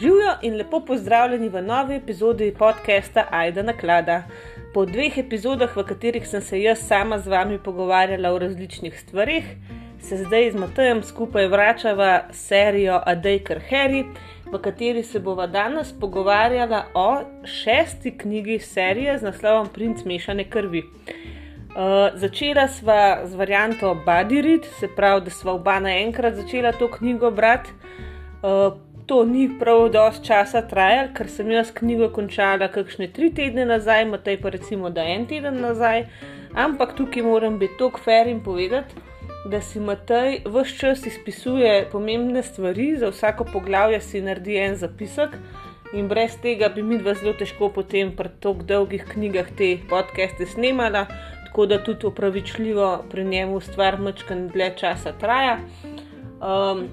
Živijo in lepo pozdravljeni v novi epizodi podcasta Aida Naklada. Po dveh epizodah, v katerih sem se jaz sama z vami pogovarjala o različnih stvarih, se zdaj z Matejem skupaj vračava serijo Adejker Harry, v kateri se bova danes pogovarjala o šesti knjigi serije z naslovom Princ mešane krvi. Uh, začela sva z varianto Badirit, se pravi, da sva oba naenkrat začela to knjigo brati. Uh, to ni prav dosti časa trajalo, ker sem jaz knjigo končala kakšne tri tedne nazaj, Matej pa recimo da en teden nazaj. Ampak tukaj moram biti tok fair in povedati, da si Matej vse čas izpisuje pomembne stvari, za vsako poglavje si naredi en zapisek. In brez tega bi mi dva zelo težko potem pri tako dolgih knjigah te podcaste snemala, tako da tudi upravičljivo pri njemu stvar mačkan dlje časa traja. Um,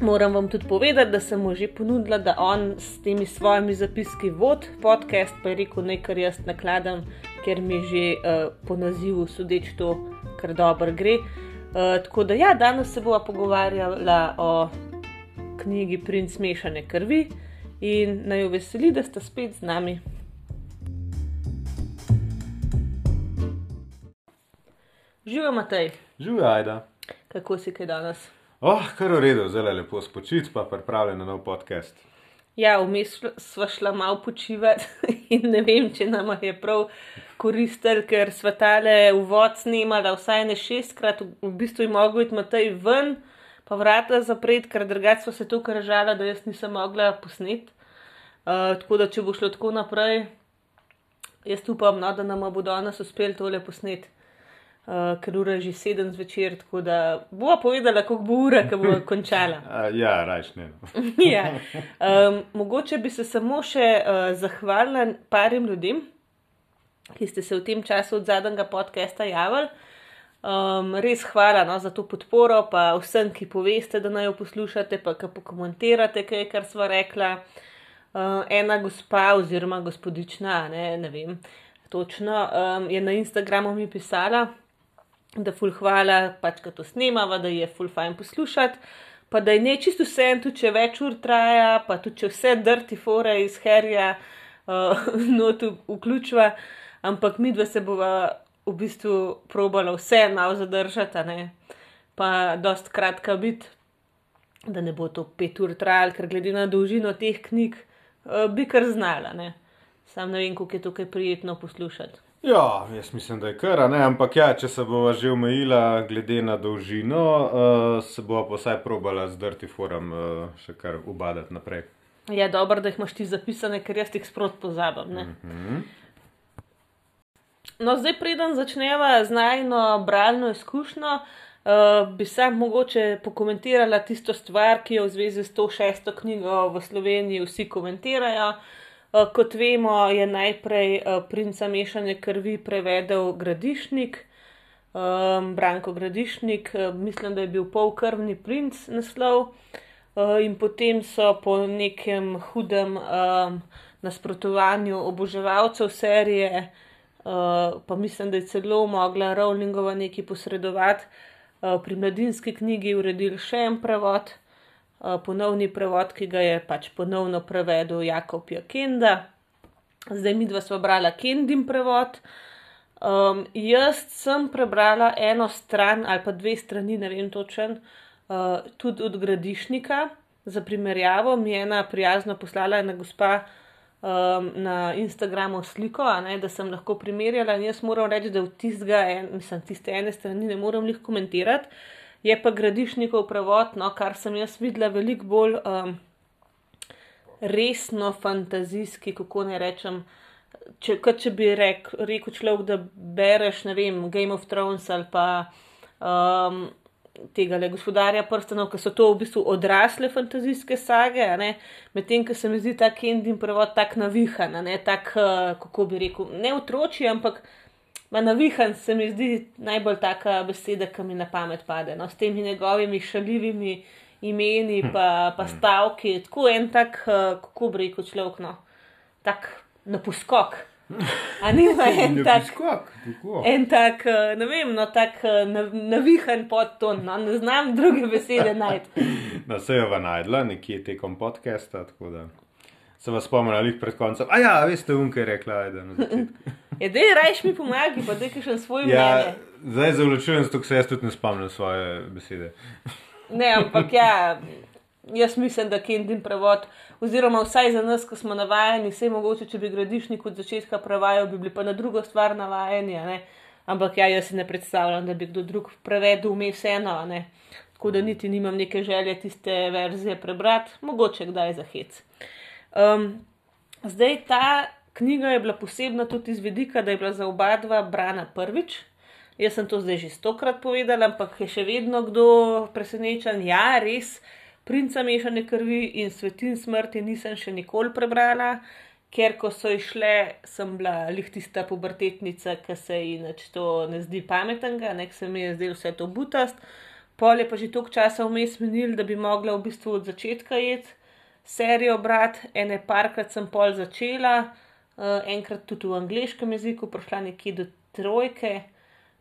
Moram vam tudi povedati, da sem mu že ponudila, da on s temi svojimi zapiski vod podcast, pa je rekel, naj kar jaz nakladam, ker mi že uh, po nazivu sodeč to kar dobro gre. Uh, tako da ja, danes se bova pogovarjala o knjigi Princ mešane krvi in naj jo veseli, da ste spet z nami. Živijo, Matej. Živijo, Aida. Kako si kaj danes? Oh, kar v redu, zelo lepo spočiti, pa pripravljen na nov podcast. Ja, vmes smo šla malo počivati in ne vem, če nam je prav koristil, ker smo tale uvod snimali vsaj ne šestkrat, v bistvu je mogel iti Matej ven, pa vrata zapret, ker drugače smo se tu kržala, da jaz nisem mogla posneti. Uh, tako da, če bo šlo tako naprej, jaz upam, no, da nam bo danes uspel tole posneti uh, ker ura je že sedem zvečer, tako da bo povedala, koliko bo ura, ki bo končala. Uh, ja, rajšne. No. ja. um, mogoče bi se samo še uh, zahvalila parim ljudem, ki ste se v tem času od zadnjega podcasta javili. Um, res hvala no, za to podporo, pa vsem, ki poveste, da naj jo poslušate, pa ki pokomentirate, kaj kar smo rekla. Uh, ena gospa, oziroma gospodična, ne, ne vem točno, um, je na Instagramu mi pisala, da ful hvala, pač, da to snemava, da je ful fajn poslušati. Pa da je ne čisto vse, tudi če več ur traja, pa tudi če vse drti fore iz herja, uh, notu vključva, ampak mi dva se bova v bistvu probala vse malo zadržati, ne? pa dost kratka biti, da ne bo to pet ur trajalo, ker glede na dolžino teh knjig uh, bi kar znala, ne? sam ne vem, kako je tukaj prijetno poslušati. Ja, jaz mislim, da je kar, ne? ampak ja, če se bova že omejila glede na dolžino, uh, se bova pa vsaj probala zdrti forum uh, še kar ubadati naprej. Ja, dobro, da jih imaš ti zapisane, ker jaz jih sprot pozabim. Uh -huh. No, zdaj preden začneva z najno bralno izkušnjo, uh, bi sam mogoče pokomentirala tisto stvar, ki jo v zvezi s to šesto knjigo v Sloveniji vsi komentirajo. Uh, kot vemo, je najprej uh, princa mešane krvi prevedel Gradišnik, um, Branko Gradišnik, mislim, da je bil polkrvni princ naslov. In potem so po nekem hudem nasprotovanju oboževalcev serije, pa mislim, da je celo mogla Rowlingova nekaj posredovati, pri mladinski knjigi uredili še en prevod. Eh, ponovni prevod, ki ga je pač ponovno prevedel Jakob Jakenda. Zdaj mi dva sva brala Kendin prevod. Um, jaz sem prebrala eno stran ali pa dve strani, ne vem točen, uh, tudi od gradišnika. Za primerjavo mi je ena prijazna poslala ena gospa um, na Instagramu sliko, ne, da sem lahko primerjala. In jaz moram reči, da v tistega, en, mislim, tiste ene strani ne morem jih komentirati. Je pa gradišnikov prevod, no, kar sem jaz videla, veliko bolj um, resno, fantazijski, kako ne rečem. Če, če bi rek, rekel človek, da bereš, ne vem, Game of Thrones ali pa um, tega le gospodarja prstanov, ki so to v bistvu odrasle fantazijske sage, medtem ko se mi zdi ta Kendin prevod tako navihan, tak, uh, kako bi rekel, ne otroči, ampak. Ma navihan se mi zdi najbolj taka beseda, ki mi na pamet pade. No, s temi njegovimi šalivimi imeni, pa, pa hm. stavki, tako en tak, uh, kako bi rekel človek, no, tak na poskok. A ni en tak, en tak, ne vem, no, tak navihan podton, no, ne znam druge besede najti. Na sejo vam najdla, nekje tekom podcasta. Se vas spomnili pred koncem. A ja, veste, unke je rekla, da na začetku. Je, dej, rajš mi pomagi, pa da še svoj Ja, mnenje. zdaj zavlačujem, zato se jaz tudi ne spomnim svoje besede. Ne, ampak ja, jaz mislim, da Kendin prevod, oziroma vsaj za nas, ko smo navajeni, vse mogoče, če bi gradišnik od začetka prevajal, bi bili pa na drugo stvar navajeni. Ampak ja, jaz si ne predstavljam, da bi kdo drug prevedel vmes eno, a ne. tako da niti nimam neke želje tiste verzije prebrati, mogoče kdaj za hec. Um, zdaj ta knjiga je bila posebna tudi iz vidika, da je bila za oba dva brana prvič. Jaz sem to zdaj že stokrat povedala, ampak je še vedno kdo presenečen. Ja, res, princa mešane krvi in svetin smrti nisem še nikoli prebrala, ker ko so išle, sem bila lih tista pubertetnica, ki se ji nič to ne zdi pametnega, nek se mi je zdel vse to butast. Pol je pa že toliko časa vmes minil, da bi mogla v bistvu od začetka jeti serijo brati, ene parkrat sem pol začela, uh, enkrat tudi v angliškem jeziku, prišla nekje do trojke.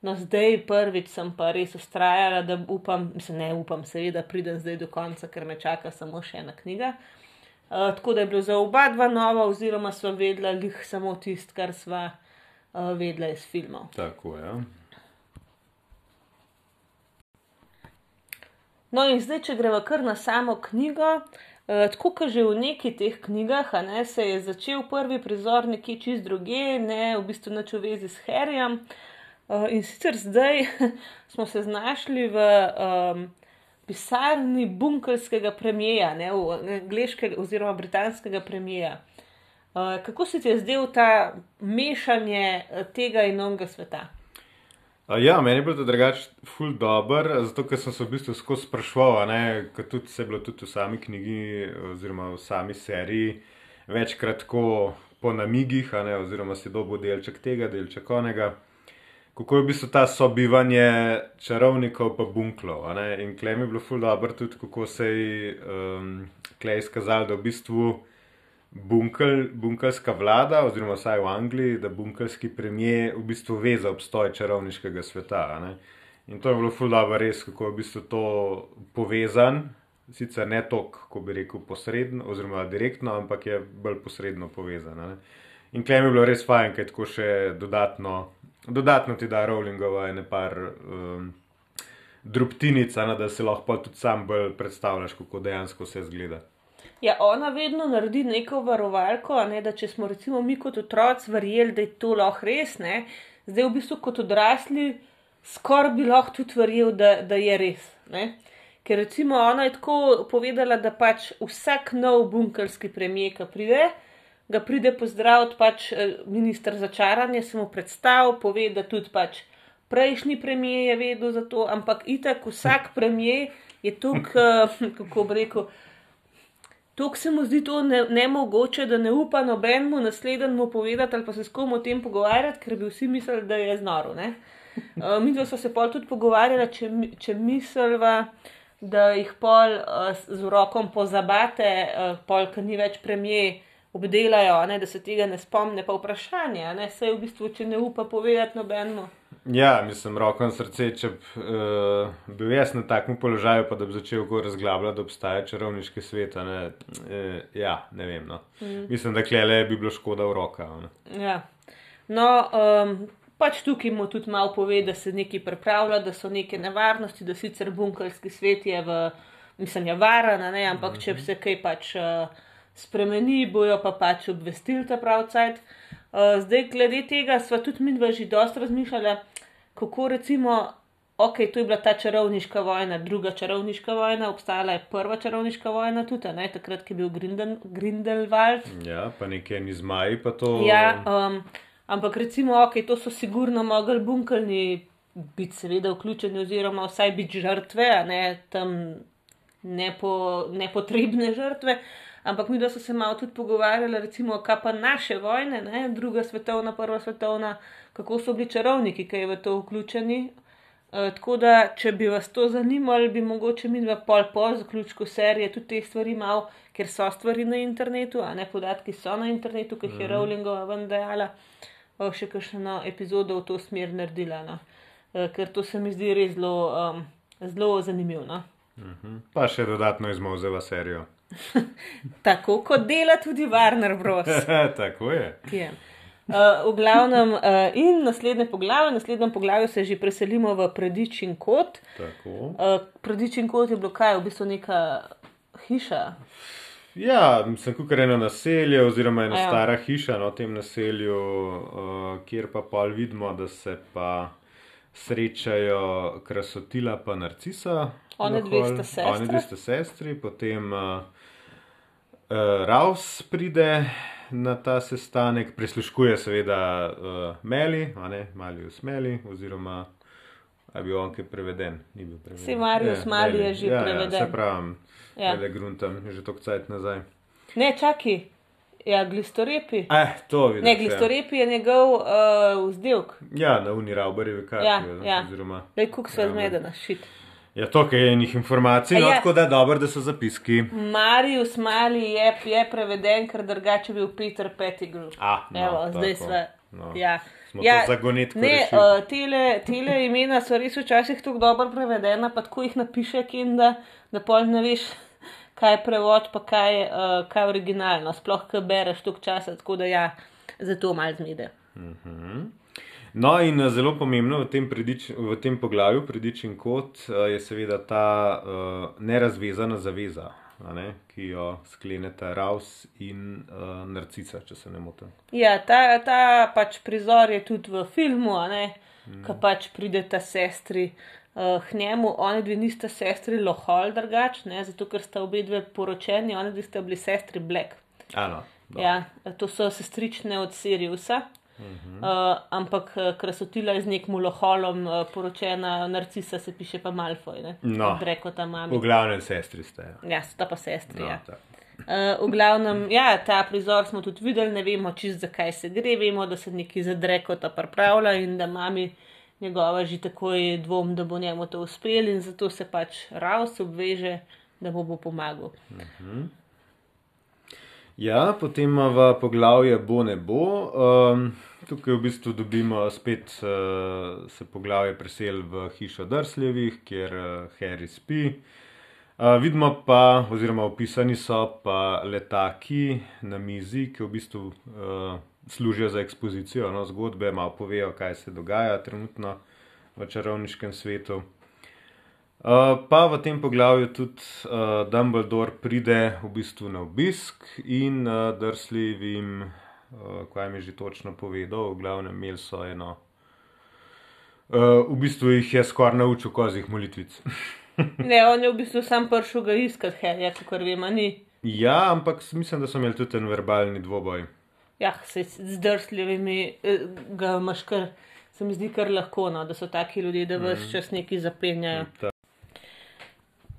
No, zdaj prvič sem pa res ustrajala, da upam, mislim, ne upam, seveda pridem zdaj do konca, ker me čaka samo še ena knjiga. Uh, tako da je bilo za oba dva nova, oziroma sva vedela lih samo tisto, kar sva uh, vedela iz filmov. Tako, ja. No, in zdaj, če gremo kar na samo knjigo, eh, tako kot že v neki teh knjigah, a ne, se je začel prvi prizor nekje čist druge, ne v bistvu nič v zvezi s Harryjem. Eh, in sicer zdaj smo se znašli v um, pisarni bunkerskega premijeja, ne v angliškega oziroma britanskega premijeja. Uh, kako se ti je zdel ta mešanje eh, tega in onega sveta? Ja, meni je bilo to drugače ful dobr, zato ker sem se v bistvu skozi ne, kot tudi se je bilo tudi v sami knjigi oziroma v sami seriji večkrat tako po namigih, ne, oziroma si dobil delček tega, delček onega. Kako je v bistvu ta sobivanje čarovnikov pa bunklov, in klej mi je bilo ful dobr tudi, kako se je um, klej izkazalo, da v bistvu bunkel, bunkelska vlada, oziroma vsaj v Angliji, da bunkelski premijer v bistvu ve za obstoj čarovniškega sveta. ne. In to je bilo ful dobro res, kako je v bistvu to povezan, sicer ne toliko, ko bi rekel, posredno oziroma direktno, ampak je bolj posredno povezan. ne. In klej mi je bilo res fajn, ker tako še dodatno, dodatno ti da Rowlingova ene par um, drobtinic, a ne, da si lahko tudi sam bolj predstavljaš, kako dejansko vse zgleda. Ja, ona vedno naredi neko varovalko, ne, da če smo recimo mi kot otroci verjeli, da je to lahko res, ne, zdaj v bistvu kot odrasli skoraj bi lahko tudi verjel, da, da je res. Ne. Ker recimo ona je tako povedala, da pač vsak nov bunkerski premijer, ki pride, ga pride pozdraviti pač eh, minister za čaranje, se mu predstav, pove, da tudi pač prejšnji premijer je vedel za to, ampak itak vsak premijer je tukaj, kako bi rekel, Tuk se mu zdi to ne, nemogoče, da ne upa nobenemu naslednjemu povedati ali pa se s kom o tem pogovarjati, ker bi vsi mislili, da je znoro. Uh, mi smo se pol tudi pogovarjali, če, če misliva, da jih pol uh, z rokom pozabate, uh, pol, ki ni več premije, obdelajo, ne, da se tega ne spomne, pa vprašanje, ne, saj v bistvu, če ne upa povedati nobenemu. Ja, mislim, roko na srce, če bi uh, bil jaz na takem položaju, pa da bi začel go razglabljati, da obstaja čarovniški svet. Ne, uh, ja, ne vem. No. Mm. Mislim, da klele bi bilo škoda v roka. Ne. Ja. No, um, pač tukaj mu tudi malo pove, da se nekaj pripravlja, da so neke nevarnosti, da sicer bunkerski svet je v, mislim, je varen, ne, ampak če se kaj pač uh, spremeni, bojo pa pač obvestili ta pravcajt. Uh, zdaj, glede tega, sva tudi mi dva že dosta razmišljala, kako recimo. Ok, to je bila ta čarovniška vojna, druga čarovniška vojna, obstajala je prva čarovniška vojna tudi, ne, takrat, ki je bil Grinden, Grindelwald, Ja, pa nekaj ni zmaji, pa to. Ja, um, ampak recimo, ok, to so sigurno mogli bunkerni biti seveda vključeni, oziroma vsaj biti žrtve, a ne tam nepo, nepotrebne žrtve. Ampak mi, da so se malo tudi pogovarjali, recimo, kaj pa naše vojne, ne? druga svetovna, prva svetovna, kako so bili čarovniki, ki je v to vključeni. E, tako da, če bi vas to zanimalo, bi mogoče mi dva pol po zaključku serije tudi te stvari malo, ker so stvari na internetu, a ne podatki so na internetu, ki jih je Rowlingova ven dejala, o, še kakšno epizodo v to smer naredila. No. E, ker to se mi zdi res zelo, um, zelo zanimivo. No. Pa še dodatno izmovzeva serijo. Tako kot dela tudi Warner Bros. Tako je. je. Uh, v glavnem, uh, in naslednje poglavje, v naslednjem poglavju se že preselimo v Predičin kot. Uh, Predičin kot je bilo kaj, v bistvu neka hiša. Ja, sem kukar eno naselje, oziroma ena ja. stara hiša na tem naselju, uh, kjer pa pol vidimo, da se pa srečajo krasotila pa narcisa. One dve sta sestre. One dve sta sestri, potem uh, uh, Raus pride na ta sestanek, prisluškuje seveda uh, Meli, a ne, Malius Meli, oziroma je bil on kaj preveden, ni bil preveden. Saj Marius Ja, Mali je že ja, preveden. Ja, se pravim, Ja. ja. gruntam, že tok cajt nazaj. Ne, čaki, ja, glistorepi. Eh, to vidiš. Ne, glistorepi je njegov uh, vzdelk. Ja, na Uni Rauberjevi karti. Ja, ne, ja. Oziroma, Lej, kuk Ja, zmedena, šit. ja, to, kaj je enih informacij, no, ja. tako da je dobro, da so zapiski. Marius Mali je, je preveden, ker drugače je bil Peter Pettigrew. A, no, Evo, zdaj tako. sva. No. Ja. Smo ja, zagonetko Ne, rešili. uh, tele, tele imena so res včasih tako dobro prevedena, pa tako jih napiše, kin, da, da pol ne veš, kaj je prevod, pa kaj, uh, kaj je originalno. Sploh, ko bereš toliko časa, tako da ja, zato malo zmede. No, in eh, zelo pomembno v tem, predič, v tem poglavju, predičen kot, eh, je seveda ta uh, nerazvezana zaveza, ne, ki jo skleneta Raus in uh, Narcisa, če se ne motim. Ja, ta, ta pač prizor je tudi v filmu, mm. ko pač prideta sestri uh, k njemu. Oni dve nista sestri Lohol, drugač, ne, zato ker sta obe dve poročeni, oni dve sta bili sestri Black. Ano, dobro. Ja, to so sestrične od Siriusa. Uh -huh. uh, ampak eh, krasotila je z nekim loholom uh, poročena, narcisa se piše pa Malfoy, ne? No. Reko ta mami. V glavnem sestri ste. ja. Ja, sta pa sestri. No, ja. tako. Uh, v glavnem, ja, ta prizor smo tudi videli, ne vemo čist zakaj se gre, vemo, da se neki zadrekota pripravlja in da mami njegova že takoj dvom, da bo njemu to uspelo in zato se pač Raus obveže, da mu bo pomagal. Ja, potem imamo poglavje Bo ne bo. Um, tukaj v bistvu dobimo spet uh, se poglavje presel v hišo Drsljevih, kjer uh, Harry spi. Uh, vidimo pa, oziroma opisani so pa letaki na mizi, ki v bistvu uh, služijo za ekspozicijo, no, zgodbe, malo povejo, kaj se dogaja trenutno v čarovniškem svetu. Uh, pa v tem poglavju tudi uh, Dumbledore pride v bistvu na obisk in uh, Drsljivim, uh, kaj mi je že točno povedal, v glavnem imeli so eno. Uh, v bistvu jih je skoraj naučil kozih molitvic. Ne, on je v bistvu sam prišel ga iskati, Harry, kot vemo, ni. ja, ampak mislim, da so imeli tudi en verbalni dvoboj. Ja, se z drsljivimi eh, ga imaš kar, se mi zdi kar lahko, no, da so taki ljudje, da vse čas neki zapenjajo. Ta-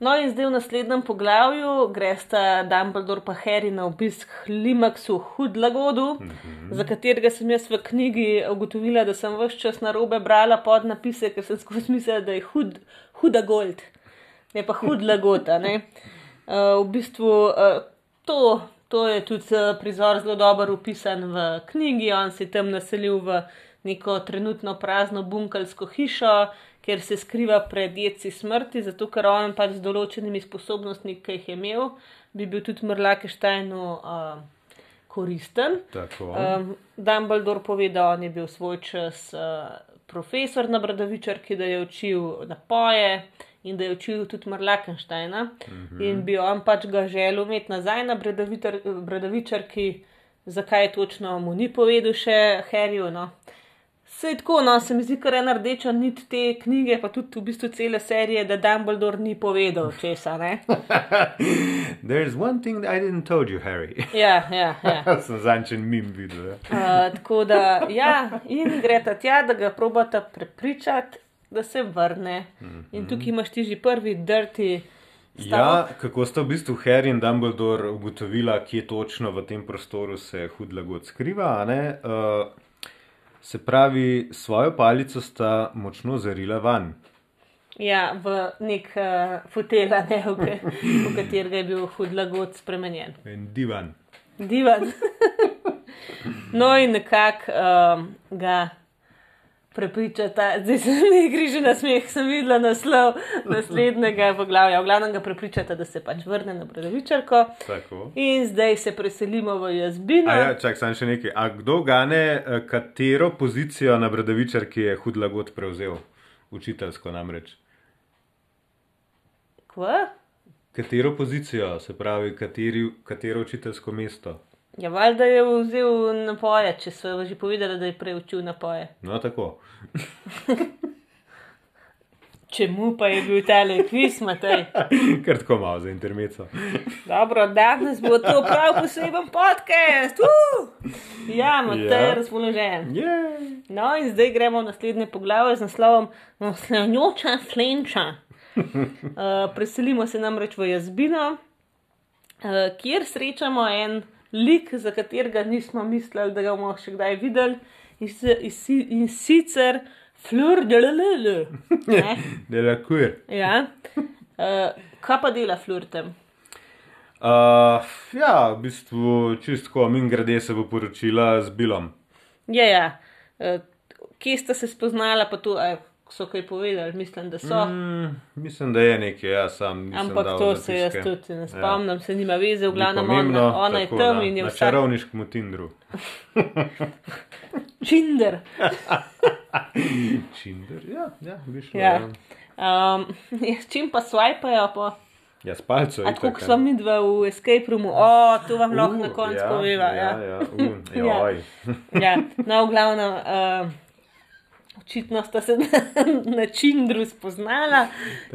No, in zdaj v naslednjem poglavju gresta Dumbledore pa Harry na obisk Limaksu Hudlagodu, mm -hmm. za katerega sem jaz v knjigi ugotovila, da sem vse čas na robe brala podnapise, ker sem skozi mislila, da je hud, huda gold, ne pa Hudlagod. a ne. Uh, v bistvu uh, to, to je tudi uh, prizor zelo dobro opisan v knjigi. On se je tam naselil v neko trenutno prazno bunkalsko hišo, kjer se skriva pred jedci smrti, zato ker on pač z določenimi sposobnostmi, ki jih je imel, bi bil tudi Mrlakeštajnu uh, koristen. Tako. Um, Dumbledore pove, da on je bil svoj čas uh, profesor na Bradavičarki, da je učil napoje in da je učil tudi Marlakensteina. Mm -hmm. In bi on pač ga želel imeti nazaj na Bradavičarki, zakaj točno mu ni povedal še Harryju. No. Sej tako, no, se mi zdi, kar ena rdeča nit te knjige, pa tudi v bistvu cele serije, da Dumbledore ni povedal česa. There's one thing I didn't told you, Harry. Ja, ja, ja. Sem zančen mim videl. Ja. Uh, tako da, ja, in greta tja, da ga probata prepričati, da se vrne. In tukaj imaš ti že prvi drti. Ja, kako sta v bistvu Harry in Dumbledore ugotovila, kje točno v tem prostoru se hudlagod skriva? a ne? Uh, se pravi, svojo palico sta močno zarila van. Ja, v nek uh, fotelj, ne, v, v katerega je bil hudlagod spremenjen. En divan. Divan. no, in nekako um, ga prepričata, zdaj se mi griže na smeh, sem videla naslov naslednjega poglavja. V glavnem ga prepričata, da se pač vrne na Bradavičarko. Tako. In zdaj se preselimo v jazbino. A ja, čak, sam še nekaj. A kdo gane, eh, katero pozicijo na Bradavičarki je hudlagot prevzel? Učiteljsko namreč. Kva? Katero pozicijo, se pravi, kateri, katero učiteljsko mesto? Ja, valjda je vzel napoje, če so že povedali, da je preučil napoje. No, tako. Čemu pa je bil tale kviz, Matej? Ker tako malo za intermeco. Dobro, danes bo to prav poseben podcast. Uh! Ja, Matej je Ja. razpoložen. Yeah. No, in zdaj gremo v naslednje poglavje z naslovom Naslednjoča slenča. Uh, preselimo se namreč v jazbino, uh, kjer srečamo en lik, za katerega nismo mislili, da ga bomo še kdaj videli, in, si, in, si, in sicer Fleur de Lele. Delakuje. Ja. Uh, kaj pa dela Fleur tam? Uh, ja, v bistvu čistko min grede se bo poročila z Bilom. Ja, ja. Uh, kje sta se spoznala, pa tu a so kaj povedali, mislim, da so. Mm, mislim, da je nekaj, ja, sam. Ampak to se jaz tudi ne spomnim, se nima veze, v glavnem pomembno, ona, ona je tako tam na- in je vsak čarovniškem Tindru. činder. Činder, ja, ja, bi šlo. Ja. Ja, Um, s čim pa swajpajo, pa ja s palcem. tako kot smo mi dva v escape roomu, o, to vam lahko na koncu ja, poveva. Ja, Ja, ja, uh, Ja. ja. No, v glavnem, uh, očitno sta se na, na čindru spoznala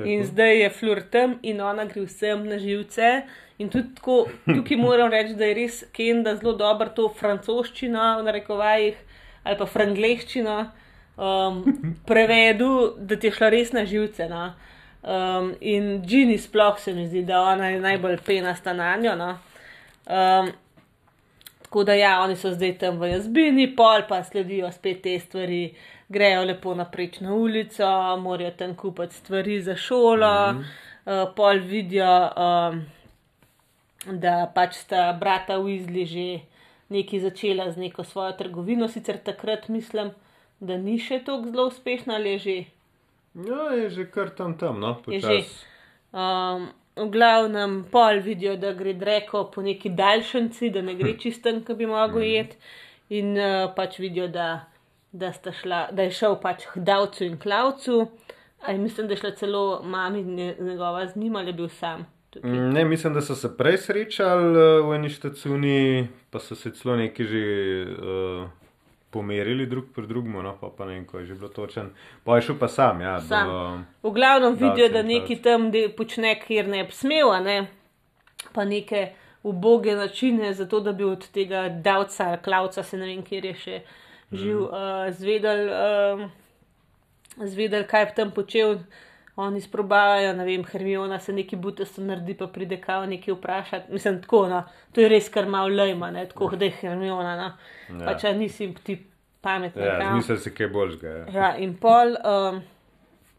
in zdaj je flur tam in ona gre vsem na živce. In tudi tako, tukaj moram reči, da je res Kenda zelo dobro to francoščino v narekovajih ali pa frangleščino um, prevedel, da ti je šla res na živce. No. Um, in Gini sploh se mi zdi, da ona je najbolj penasta na njo. No. Um, tako da ja, oni so zdaj tam v jazbini, pol pa sledijo spet te stvari, grejo lepo naprej na ulico, morajo tam kupiti stvari za šolo, mm -hmm. uh, pol vidijo. Um, da pač sta brata Weasley že nekaj začela z neko svojo trgovino, sicer takrat mislim, da ni še tako zelo uspešna, ali je že. Ja, je že kar tam tam, no, Je že. počas. Um, v glavnem pol vidijo, da gre dreko po neki daljšanci, da ne gre čisten, ki bi mogel jeti, in uh, pač vidijo, da, da, šla, da je šel pač k Davcu in Klavcu. Aj, mislim, da je šla celo mami nje- njegova z njim ali je bil sam. tukaj. Mm, Ne, mislim, da so se prej srečali eh, v eni štacuni, pa so se celo neki že uh, pomerili drug pri drugemu, no, pa, pa ne vem, ko je že bilo točen. Pa je šel pa sam, ja. Sam. Do, V glavnem vidijo, da neki tam de- počne, kjer ne bi smel, a ne? pa neke uboge načine, zato da bi od tega davca, klavca, se ne vem, kjer je še živ, mm. uh, zvedel, uh, zvedel, kaj bi tam počel. Oni sprobavajo, ne vem, Hermiona se neki butasto naredi, pa pride kao nekaj vprašati. Mislim, tako, no, to je res kar malo lejma, ne, tako da je Hermiona, no. Ja. ja. pač a nisi ti pametna. ja, kao. zmisel si kaj boljšega. Ja. Ja, in pol, um,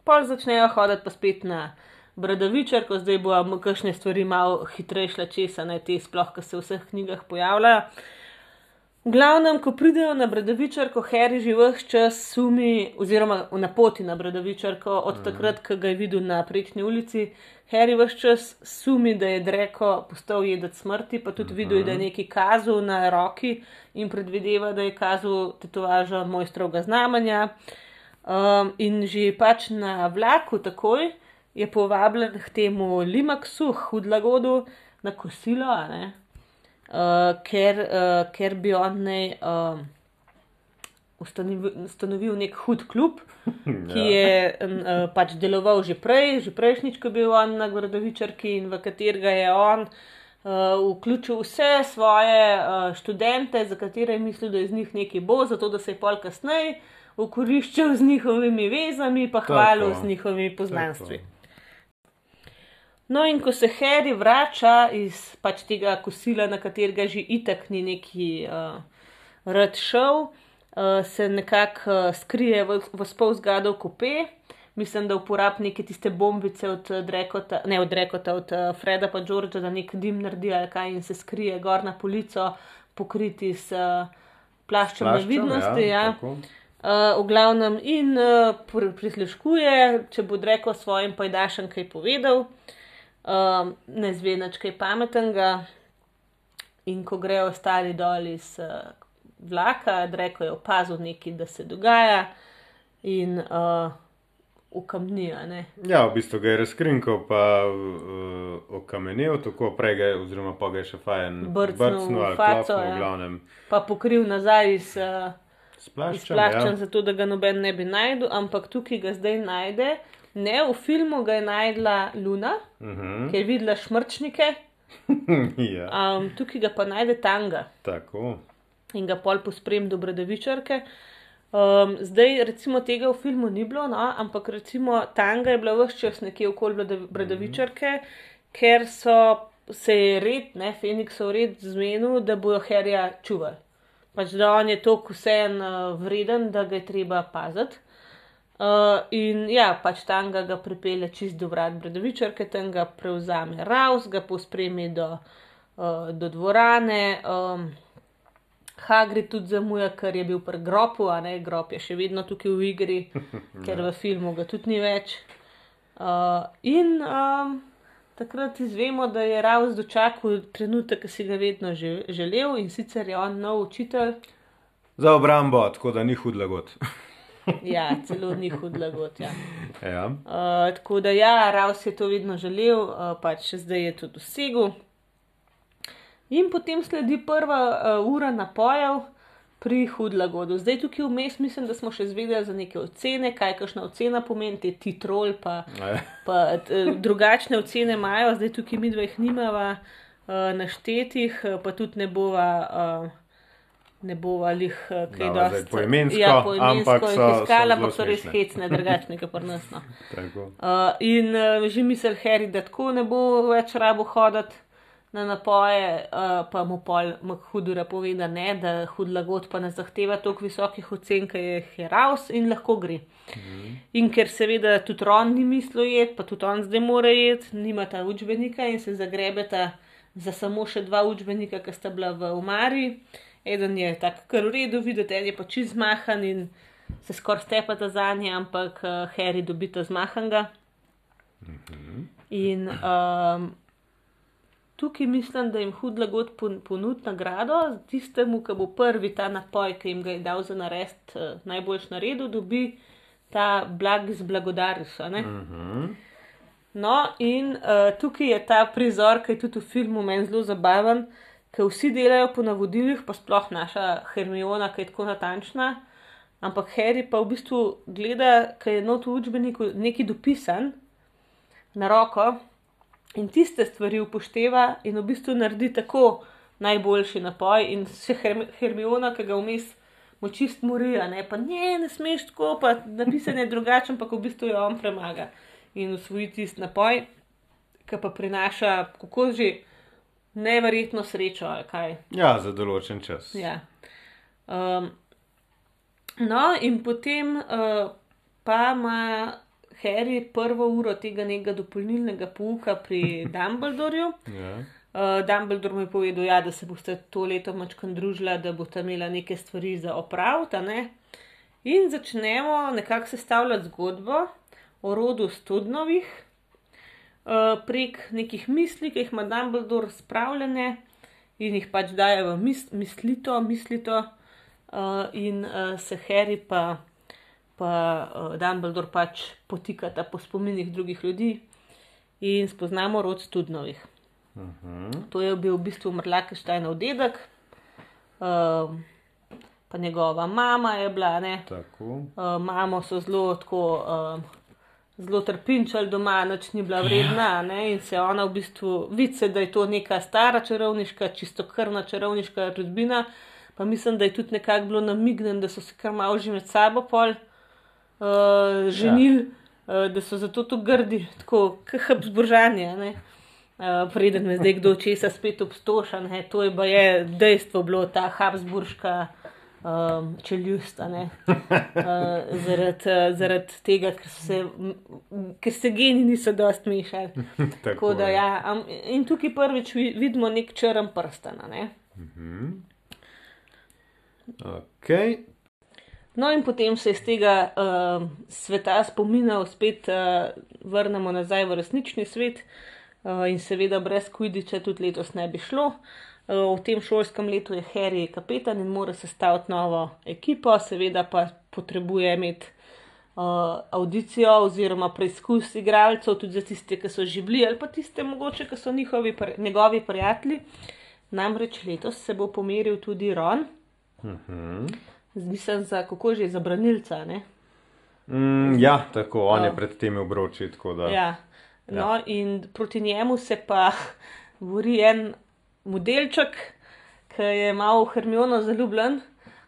pol začnejo hoditi pa spet na Bradavičar, ko zdaj bo kakšne stvari malo hitreje šle česa, ne te sploh, ki se v vseh knjigah pojavljajo. V glavnem, ko pridejo na Bradavičar, ko Harry že vse čas sumi, oziroma na poti na Bradavičarko, od mm. takrat, ko ga je videl na prečni ulici, Harry vse čas sumi, da je Dreko postal jedec smrti, pa tudi mm -hmm. videl, da je neki kazal na roki in predvideva, da je kazal tetovažo mojstrovega znamenja. Um, in že pač na vlaku takoj je povabljen k temu Limaksu, hudlagodu, na kosilo, ne? Uh, ker, uh, ker bi on ne uh, ustanovil, nek hud klub, ki je uh, pač deloval že prej, že prejšnjič, ko je bil on na Gordovičarki in v katerega je on. Uh, vključil vse svoje uh, študente, za katere je mislil, da je z njih nekaj bo, zato da se je pol kasneje okoriščal z njihovimi vezami, pa hvalil Tako. z njihovimi poznanstvi. No, in ko se Harry vrača iz pač tega kosila, na katerega že itak ni neki uh, rad šel, uh, se nekako uh, skrije v, v spol zgadov kope. Mislim, da uporablja neke tiste bombice od eh, Drekota, ne od Drekota, od uh, Freda pa Georgea, da nek dim naredi ali kaj in se skrije gor na polico, pokriti s uh, plaščem, plaščem nevidnosti. Ja. tako. Uh, v glavnem in uh, prisluškuje, če bo rekel svojim pajdašem kaj povedal, uh, ne zve nič kaj pametnega. In ko grejo ostali dol iz uh, vlaka, reko je opazil nekaj, da se dogaja in uh, ukamnijo. Ja, v bistvu ga je razkrinkal, pa uh, okamenil, tako prej ga je, oziroma pa ga je še fajn brcnil ali faco, klopno, v ja. glavnem. pa pokril nazaj iz. Uh, Splaščen, ja. zato da ga noben ne bi najdel, ampak tukaj ga zdaj najde. Ne, v filmu ga je najdla Luna, Mhm. ki je videla šmrčnike, ja, um, tukaj ga pa najde Tanga tako. in ga pol posprem do Bradavičarke. Um, zdaj, recimo, tega v filmu ni bilo, no, ampak recimo Tanga je bila vse čas nekje okoli Brada- Bradavičarke, ker so se je red, ne, Feniksov red zmenil, da bojo herja čuvali. Pač da on je toliko vseen uh, vreden, da ga je treba paziti. Uh, in ja, pač tam ga pripelje čist do vrat Bredovičarke, tam ga prevzame Raus, ga pospremi do, uh, do dvorane. Um, Hagrid tudi zamuja, ker je bil pri grobu, a ne grob je še vedno tukaj v igri, ker v filmu ga tudi ni več. Uh, in um, takrat izvemo, da je Raus dočakal trenutek, ki si ga vedno že, želel in sicer je on nov učitelj. Za obrambo, tako da ni hud lagot. Ja, celo ni hud lagot. Ja. ja. Uh, tako da, ja, Raus je to vedno želel, uh, pač zdaj je to dosegel. In potem sledi prva uh, ura napojev pri hudlagodu. Zdaj tukaj vmes mislim, da smo še zvedeli za neke ocene, kaj kakšna ocena pomeni, te titrol, pa, E, pa t, drugačne ocene imajo, zdaj tukaj mi dveh nimava uh, naštetih, uh, pa tudi ne bova. Uh, Ne bova jih kaj Dava dosti. poimensko, ja, poimensko ampak so- iskala, ampak so res hecne, drugačne, kot pri nas. No. Uh, in uh, že misel Harry, da tako ne bo več rabo hoditi na napoje, uh, pa mu pol hudura pove, da ne, da hud lagot pa ne zahteva toliko visokih ocen, ki je Heraus in lahko gre. Mhm. In ker seveda tudi Ron ni mislil jeti, pa tudi on zdaj mora jeti, nima ta učbenika in se zagrebeta za samo še dva učbenika, ki sta bila v umari. Eden je tako kar v redu, videti, en je pa čist zmahan in se skoraj stepata za nje, ampak uh, Harry dobita zmahanga. In um, tukaj mislim, da jim hud lagot pon- ponudi nagrado, tistemu, ki bo prvi ta napoj, ki jim ga je dal za narest, uh, najboljš naredil, dobi ta blag z blagodariš. a ne. Mhm. No, in uh, tukaj je ta prizor, ki je tudi v filmu meni zelo zabaven, ker vsi delajo po navodilih, pa sploh naša Hermiona, ki je tako natančna. Ampak Harry pa v bistvu gleda, ker je not v učbeniku neki dopisan na roko in tiste stvari upošteva in v bistvu naredi tako najboljši napoj. In še Herm Hermiona, ki ga vmes mu čist morija, ne pa ne, ne smeš tako, pa napisan je drugačen, ampak v bistvu jo on premaga in usvoji tisti napoj, ki pa prinaša kako že neverjetno srečo. ali kaj. Ja, za določen čas. Ja. Um, no, in potem uh, pa ima Harry prvo uro tega nekega dopolnilnega pouka pri Dumbledorju. Ja. Uh, Dumbledore mi je povedal, ja, da se boste to leto mačkam družila, da boste imela neke stvari za opraviti. ne. In začnemo nekako sestavljati zgodbo o rodu Studnovih prek nekih misli, ki jih ima Dumbledore spravljene in jih pač daje v mis, mislito, mislito, uh, in uh, se Harry pa, pa uh, Dumbledore pač potikata po spominih drugih ljudi in spoznamo rod Studnovih. Mhm. To je bil v bistvu Mrlakeštajnov dedek, um, pa njegova mama je bila, ne. Tako. Uh, mamo so zelo tako. Um, Zelo trpinčal doma, noč ni bila vredna, ne? in se ona v bistvu vidi, da je to neka stara čarovniška, čisto krvna čarovniška rodbina. Pa mislim, da je tudi nekako bilo namignen, da so se kar malo že med sabo pol uh, ženili, ja. uh, da so zato tu grdi, tako kot Habsburžanje. ne. Uh, preden me zdaj kdo česa spet obstoša, ne, to je pa je dejstvo bilo, ta Habsburška um, čeljusta, ne, uh, zaradi uh, zarad tega, ker, se, ker se geni niso dost mešali. Tako da, ja, am, in tukaj prvič vi- vidimo nek črn prsten. Ne. Okay. No, in potem se iz tega uh, sveta spominov spet uh, vrnemo nazaj v resnični svet, uh, in seveda brez Kvidiča tudi letos ne bi šlo. Uh, v tem šolskem letu je Harry kapetan in mora sestaviti novo ekipo, seveda pa potrebuje imeti uh, audicijo oziroma preizkus igralcev, tudi za tiste, ki so že bili ali pa tiste, mogoče, ki so njihovi, njegovi prijatelji. Namreč letos se bo pomeril tudi Ron. Uh Mhm. -huh. Mislim, za kako že za branilca. Mm, ja, tako on je pred temi obroči. Da... Ja. No, ja. In proti njemu se pa bori en modelček, ki je malo Hermiono zaljubljen,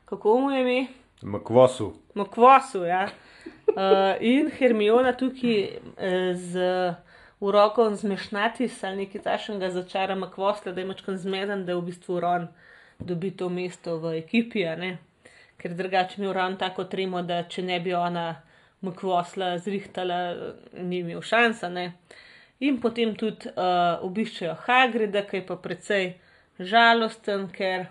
kako mu je ime? Makvosu. Makvosu, ja. Uh, in Hermiona tukaj uh, z urokom zmešnatis ali nekaj tašnega začara Makvosla, da je mačkan zmeden, da je v bistvu Ron dobi to mesto v ekipi, ker drugače mi Ron tako tremo, da če ne bi ona Makvosla zrihtala, ni imel šansa. Ne? In potem tudi uh, obiščejo Hagrida, ki je pa precej žalosten, ker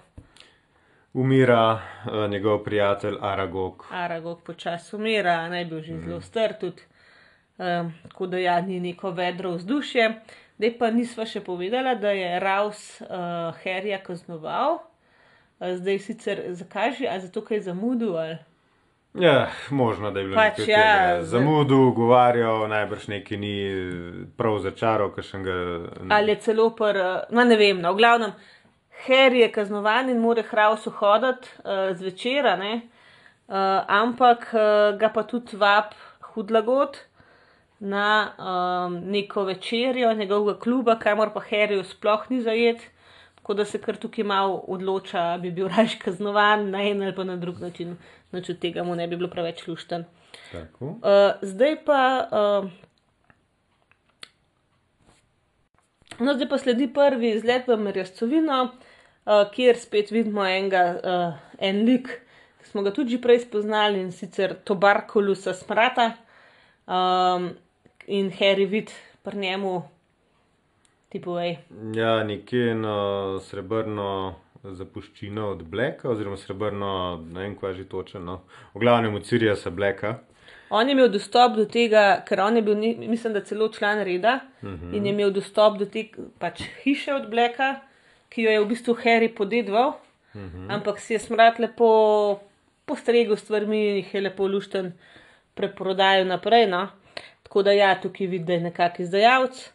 umira uh, njegov prijatelj Aragog. Aragog počasi umira, naj bi bil že zelo star, tudi um, tako da ja, ni neko vedro vzdušje. Zdaj pa nisva še povedala, da je Raus uh, Herja kaznoval. Uh, zdaj sicer zakaj že, a zato, ker je zamudil ali. Ja, možno, da je bilo Pač, nekaj ja, zdaj- Zamudil, govarjal, najbrž neki ni prav začaral, kakšnega. Ali je celo pr, no ne vem, no, v glavnem, Harry je kaznovan in more Hrausu hoditi uh, zvečera, ne? Uh, ampak uh, ga pa tudi vab hudlagot na um, neko večerjo njegovega kluba, kamor pa Harryju sploh ni zajet. Tako da se kar tukaj malo odloča, bi bil raje kaznovan na en ali pa na drug način, noč od tega mu ne bi bilo preveč lušten. Tako. Uh, zdaj pa. Uh, no, zdaj pa sledi prvi izlet v Merjascovino, uh, kjer spet vidimo enega, uh, en lik, ki smo ga tudi prej spoznali in sicer Tobarkolusa smrata. Um, in Harry vid pri njemu, tipo, ej, Ja, nekje na srebrno zapuščino od Bleka, oziroma srebrno, ne vem, kaj že točno. No. V glavnem od Siriusa Bleka. On je imel dostop do tega, ker on je bil, mislim, da celo član reda uh -huh. in je imel dostop do te pač, hiše od Bleka, ki jo je v bistvu Harry podedval, uh -huh. ampak si je smrad lepo postregel s stvarmi in jih je lepo lušten preprodajal naprej. No? Tako da ja, tukaj vidi, da je nekak izdajalec.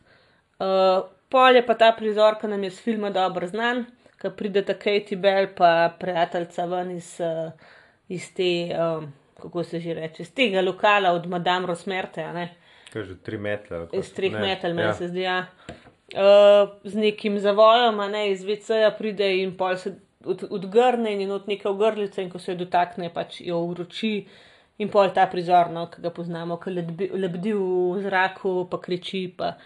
Uh, pol je pa ta prizor, ki nam je z filma dobro znan, ko prideta Katie Bell pa prijateljica ven iz, uh, iz te, um, kako se že reče, iz tega lokala od Madame Rosmerte, a ne? Kaže tri kaj iz treh ne, metal, meni ja. se zdi. Ja. Uh, z nekim zavojem, a ne iz VC-ja pride in pol se od, odgrne in je not neka ogrlica in ko se jo dotakne, pač jo uroči. In pol ta prizor, no, ki ga poznamo, ki lebdi, lebdi v zraku, pa kriči. Pa.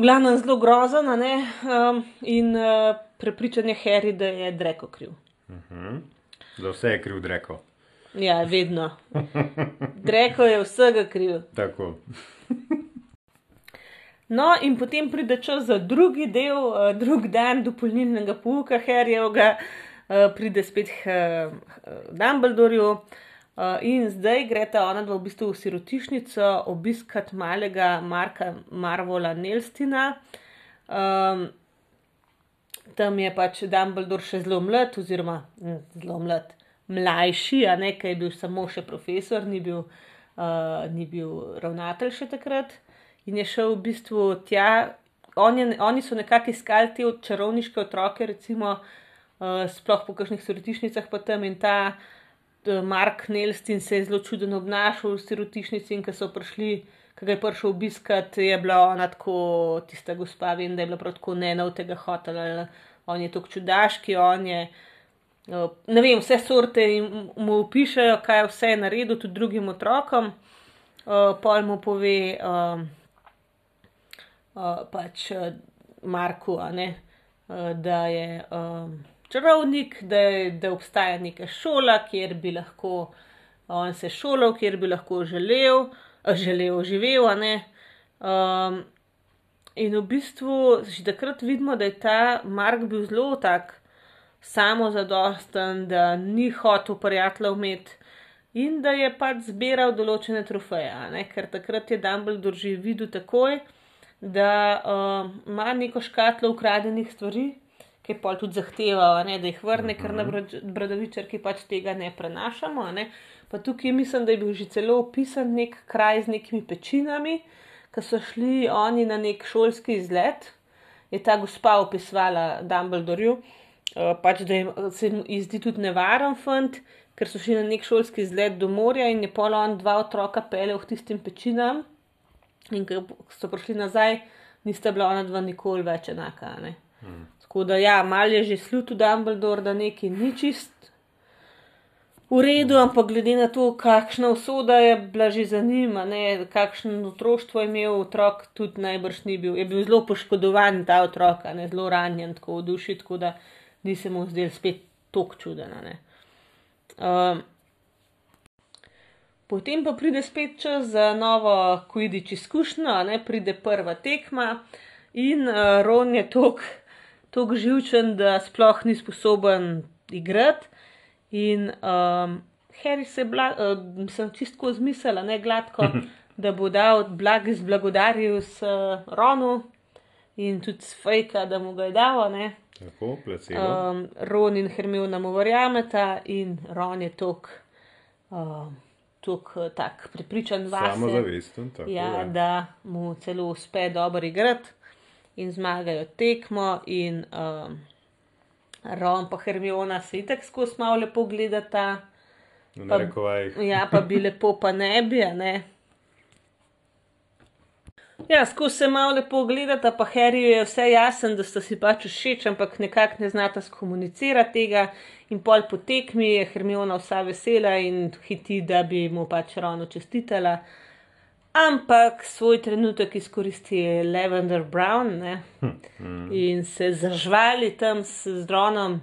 V glavnem zelo grozen? Um, in uh, prepričan je Harry, da je Dreko kriv. Za vse je kriv Dreko. Ja, vedno. Dreko je vsega kriv. Tako. No, in potem pride čas za drugi del, uh, drug dan dopolnilnega pouka Harryjevega, uh, pride spet uh, Dumbledorju. Uh, in zdaj greta ona dva v bistvu v sirotišnico obiskat malega Marka Marvola Nelstina. Um, tam je pač Dumbledore še zelo mlad, oziroma hm, zelo mlad, mlajši, a ne, ker je bil samo še profesor, ni bil, uh, ni bil ravnatelj še takrat. In je šel v bistvu tja, on je, oni so nekako iskali te čarovniške otroke, recimo, uh, sploh po kakšnih sirotišnicah, pa tam in ta uh, Mark Nelstin se je zelo čudno obnašal v sirotišnici in ko so prišli. Ko ga je prišel obiskat, je bila ona tako, tista gospa, vem, da je bila prav tako ne na tega hotela. On je tako čudaški, on je, uh, ne vem, vse sorte mu opišajo, kaj vse je naredil tudi drugim otrokom. Uh, pol mu pove, pač Marku, ne, da je čarovnik, da, je, da obstaja neka šola, kjer bi lahko on se šolal, kjer bi lahko želel, uh, želel živel, a ne. Um, in v bistvu že takrat vidimo, da je ta Mark bil zelo tak samozadosten, da ni hotel prijateljev imeti, in da je pač zbiral določene trofeje, ne? ker takrat je Dumbledore že videl takoj, da uh, ima neko škatlo ukradenih stvari, ki je pol tudi zahteval, ne, da jih vrne, ker na brad- bradavičarki pač tega ne prenašamo, ne. Pa tukaj mislim, da je bil že celo opisan nek kraj z nekimi pečinami, ko so šli oni na nek šolski izlet, je ta gospa opisovala Dumbledorju, uh, pač da je, se mu ji zdi tudi nevaren fant, ker so šli na nek šolski izlet do morja in je pol on dva otroka peljal k tistim pečinam. In ko so prišli nazaj, nista bila ona dva nikoli več enaka. Ne? Hmm. Tako da, ja, mal je že slutil Dumbledore, da nekaj ni čist v redu, ampak glede na to, kakšna usoda je bila že za njim, kakšno otroštvo je imel otrok, tudi najbrž ni bil. Je bil zelo poškodovan ta otrok, ne zelo ranjen, tako v duši, tako da ni se mu zdel spet tok čuden. Um, Potem pa pride spet čas za novo Quidditch izkušnjo, ne pride prva tekma in uh, Ron je tako živčen, da sploh ni sposoben igrati. In um, Harry se je, uh, čistko zmislila, ne gladko, da bo dal blag iz blagodarju s uh, Ronu in tudi s Fejka, da mu ga je dal. Tako, placebo. Um, Ron in Hermiona mu verjameta in Ron je tok, um, tok tak pripričan vase. Samozavesten, tako Ja, je. da mu celo uspe dobro igrati in zmagajo tekmo. In um, Ron pa Hermiona se itek skozi malo lepo gledata, V narekovajih. ja, pa bi lepo, pa ne bi, a ne. Ja, skozi se malo lepo gledata, pa Harryju je vse jasen, da sta si pač všeč, ampak nekako ne znata skomunicirati tega. In pol po tekmi je Hermiona vsa vesela in hiti, da bi mu pač Ronu čestitala. Ampak svoj trenutek izkoristi Lavender Brown ne? in se zažvali tam s z Ronom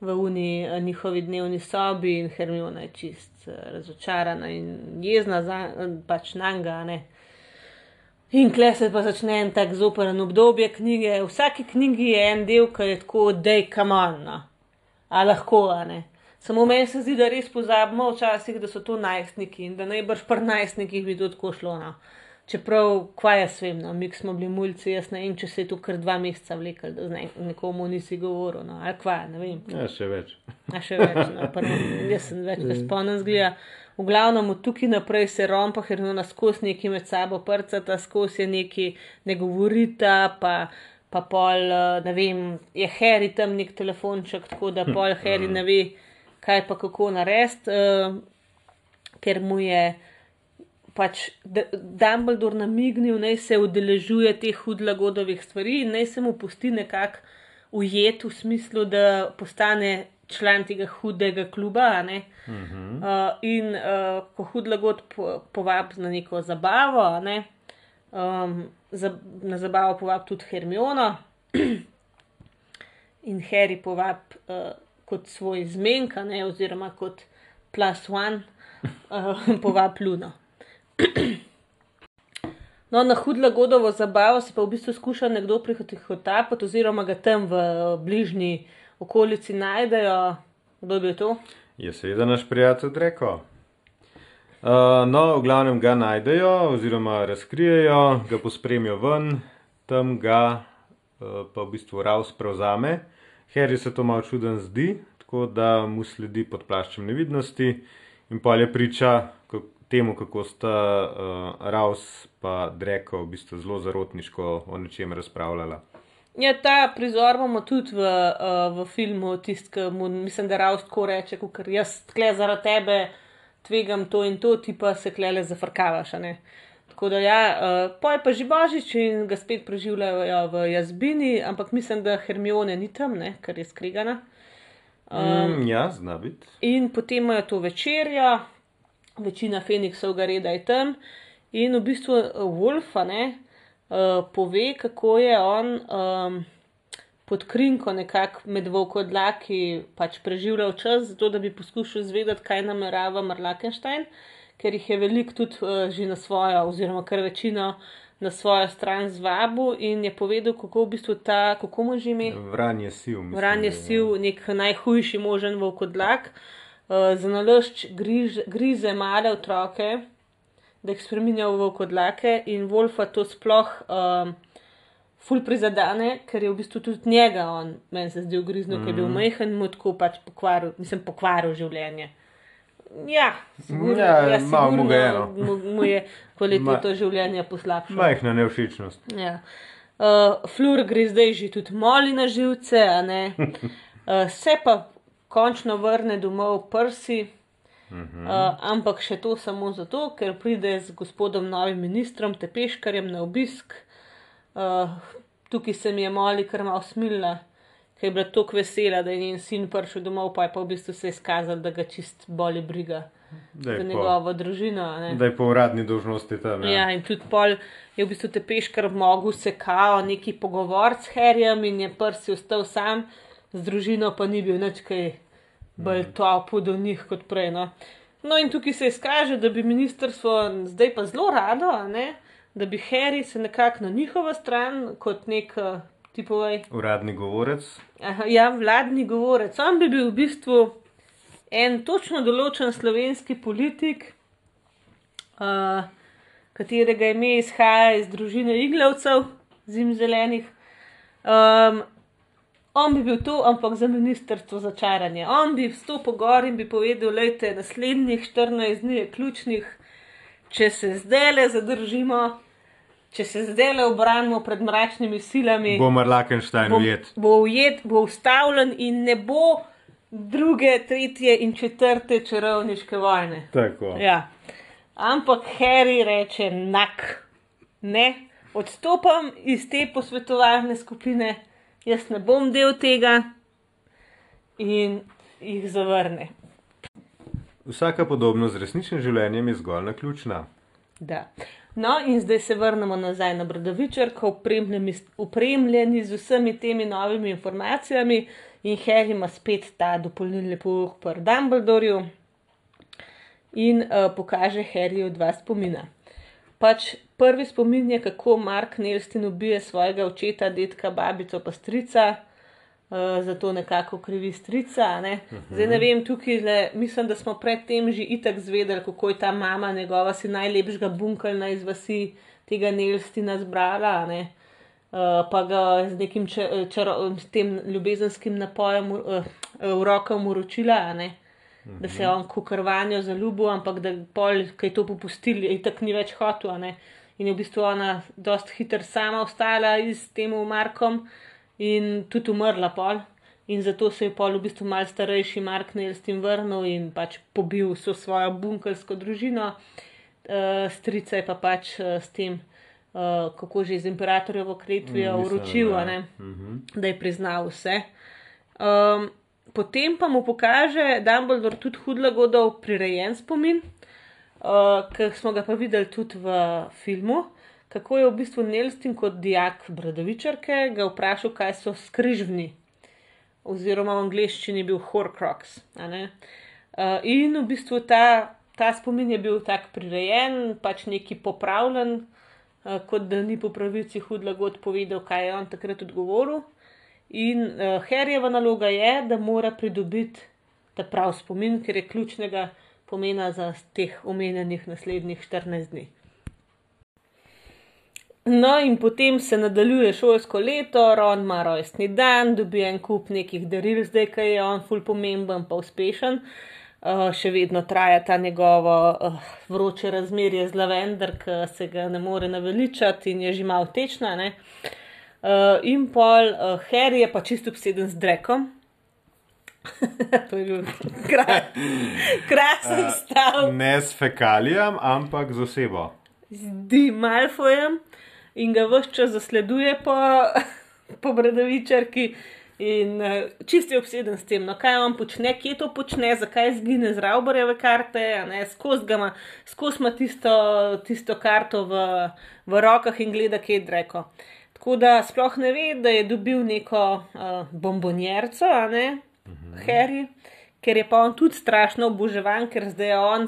v uni eh, njihovi dnevni sobi, in Hermiona je čist eh, razočarana in jezna za, pač na njega. In kle se pa začne en tak zoperen obdobje knjige. V vsaki knjigi je en del, ki je tako, da je kamano, a lahko, a ne. Samo meni se zdi, da res pozabimo včasih, da so to najstniki in da najbrž pri najstnikih bi to tako šlo. No. Čeprav, kva jaz vem, no, mi smo bili mulci, jaz ne vem, če se je to kar dva meseca vlekel, da ne, nekomu nisi govoril, no, ali kva, ne vem. Ja, še več. A še več, no, prvo, jaz sem več ne spomnim zgleda. V glavnem od tukaj naprej se rompa, ker ona skozi neki med sabo prcata, skozi je neki ne govorita, pa, pa pol, eh, ne vem, je Harry tam nek telefonček, tako da pol Harry ne ve, kaj pa kako narediti, uh, ker mu je pač Dumbledore namignil, naj se udeležuje teh hudlagodovih stvari in naj se mu pusti nekako ujet v smislu, da postane član tega hudega kluba. ne. Uh, in uh, ko hudlagod po, povabi na neko zabavo, ne, um, za, na zabavo povabi tudi Hermiono in Harry povabi uh, kot svoj zmenka, ne, oziroma kot plus one, uh, povabi Luno. No, na hudlagodovo zabavo se pa v bistvu skuša nekdo prihotapati, oziroma ga tam v bližnji okolici najdejo. Kdo je to? Je seveda naš prijatelj Dreko. Uh, no, v glavnem ga najdejo, oziroma razkrijejo, ga pospremijo ven, tam ga uh, pa v bistvu Raus prevzame. Harry se to malo čuden zdi, tako da mu sledi pod plaščem nevidnosti in pa je priča temu, kako sta uh, Raus pa Dreko v bistvu zelo zarotniško o nečem razpravljala. Ja, ta prizor imamo tudi v, uh, v filmu, tisti, ki mu mislim, da Raus tako reče, ker jaz tle zaradi tebe tvegam to in to, ti pa se klele zafrkavaš. ne. Tako da ja, uh, poje pa že božič in ga spet preživljajo v jazbini, ampak mislim, da Hermione ni tam, ne, ker je skregana. Um, ja, zna biti. In potem imajo to večerjo, večina Feniksov ga reda je tam in v bistvu eh, Wolf a ne, uh, pove, kako je on um, pod krinko nekako med volkodlaki pač preživljal čas, zato da bi poskušal izvedeti, kaj namerava Marlakenstein, ker jih je veliko tudi uh, že na svojo, oziroma kar večino na svojo stran zvabu in je povedal, kako v bistvu ta, kako mu že ime. Vranje sil. mislim, Vranje da je. sil, nek najhujši možen volkodlak, uh, za nalošč griž, grize male otroke, da jih spremenja v kodlake in Wolfa to sploh um, ful prizadene, ker je v bistvu tudi njega, on, meni se zdi, ugriznil, mm. ker je bil majhen in mu tako pač pokvaril, mislim, pokvaril življenje. Ja, sigurno, Ja, ja, malo mu sigurno ga je, no. mu, je kvaliteto življenja poslabšalo. Majhna nevšečnost. Ja. Uh, Flur gre zdaj že tudi moli na živce, a ne. Uh, se pa končno vrne domov prsi, uh, ampak še to samo zato, ker pride z gospodom novim ministrom Tepeškarjem na obisk. Uh, tukaj se mi je moli kar malo smilila, ker je bila tako vesela, da je njen sin prišel domov, pa je pa v bistvu se izkazal, da ga čist boli briga za je, po, njegovo družino. ne. da je po uradni dolžnosti tam. Ja, in tudi pol je v bistvu te peškar mogel se kao neki pogovor s Harryjem in je prsi ostal sam, z družino pa ni bil nič kaj bolj topo do njih kot prej. No. no in tukaj se izkaže, da bi ministrstvo zdaj pa zelo rado, ne, da bi Harry se nekako na njihovo stran kot nek uh, tipovaj. Uradni govorec. Aha, ja, vladni govorec. On bi bil v bistvu en točno določen slovenski politik, uh, katerega ime izhaja iz družine iglavcev, zimzelenih. Um, on bi bil to, ampak za ministrstvo za čaranje. On bi vstopil gor in bi povedal, da je naslednjih 14 dni je ključnih, če se zdaj le zadržimo. Če se zdaj le obranimo pred mračnimi silami, Bo Marlakenstein bo, ujet. bo ujet, bo ustavljen in ne bo druge, tretje in četrte čarovniške vojne. Tako. Ja. Ampak Harry reče: Nak, ne, odstopam iz te posvetovalne skupine, jaz ne bom del tega in jih zavrne. Vsaka podobnost z resničnim življenjem je zgolj naključna. Da. No, in zdaj se vrnemo nazaj na Brdovičarko, opremljeni, opremljeni z vsemi temi novimi informacijami, in Harry ima spet ta dopolnilni pouk pri Dumbledorju in uh, pokaže Harryju dva spomina. Pač prvi spomin je, kako Mark Nelstin ubije svojega očeta, detka, babico, pa strica. Uh, zato nekako krivi strica. Ne? Zdaj ne vem, tukaj le, mislim, da smo predtem že itak zvedeli, kako je ta mama njegova si najlepšega bunkalna iz vasi tega Nelstina zbrala. ne. Uh, pa ga z nekim čaro, s tem ljubezenskim napojem uh, v rokah uročila, ne. da se je on kukrvanjo zaljubil, ampak da pol, ki je to popustil, je tako ni več hotel. In je v bistvu ona dost hitro sama ostala s tem Markom in tudi umrla pol. In zato se je pol v bistvu mal starejši Mark Nelstin vrnil in pač pobil vso svojo bunkersko družino. Uh, strica je pa pač uh, s tem, uh, kako že z imperatorjevo kretvijo Mm, uročil, da. ne, Mhm. da je priznal vse. Um, potem pa mu pokaže Dumbledore tudi hudlagodov prirejen spomin, uh, ki smo ga pa videli tudi v filmu, kako je v bistvu Nelstin kot dijak Bradavičarke ga vprašal, kaj so skrižvni, oziroma v angleščini je bil Horcrux. Uh, in v bistvu ta, ta spomin je bil tak prirejen, pač neki popravljen, uh, kot da ni po pravici hudlagod povedal, kaj je on takrat odgovoril. In uh, Harryjeva naloga je, da mora pridobiti ta prav spomin, ker je ključnega pomena za teh omenjenih naslednjih 14 dni. No, in potem se nadaljuje šolsko leto, Ron ima rojstni dan, dobi en kup nekih daril, zdaj, ki je on ful pomemben, pa uspešen. Uh, še vedno traja ta njegovo uh, vroče razmerje z lavender, ki se ga ne more naveličati in je že malo tečna. ne. Uh, in pol uh, Harry je pa čisto obseden z drekom. to je bil kra krasen stav. Ne s fekalijam, ampak z osebo. z Malfojem in ga vse čas zasleduje po, po Bradavičarki. In uh, čist je obseden s tem, no, kaj on počne, kje to počne, zakaj zgine z Raubarjeve karte, skozi ima, skozi ima tisto, tisto karto v, v rokah in gleda, kje je dreko. Tako da sploh ne ve, da je dobil neko uh, bombonjerco, a ne, Harry, ker je pa on tudi strašno oboževan, ker zdaj je on,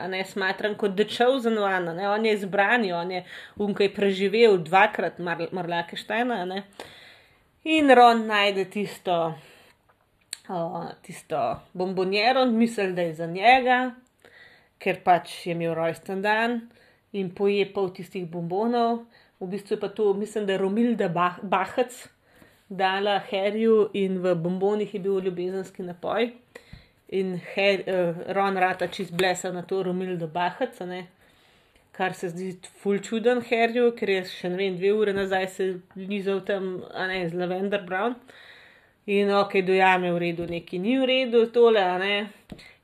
a ne, smatran kot dečev zanovana, ne, on je izbran, on je unkaj preživel dvakrat Mar Marlakeštajna, a ne. In Ron najde tisto uh, tisto bombonjero, misli, da je za njega, ker pač je imel rojsten dan in poje pol tistih bombonov. V bistvu pa to, mislim, da je Romilda bah Bahac dala Harryju in v bombonih je bil ljubezenski napoj. In Her, uh, Ron rata čist blesa na to Romildo Bahac, kar se zdi ful čuden Harryju, ker je še ne vem, dve ure nazaj se lizal tam, a ne, z Lavender Brown. In ok, dojame v redu, neki ni v redu, tole, a ne.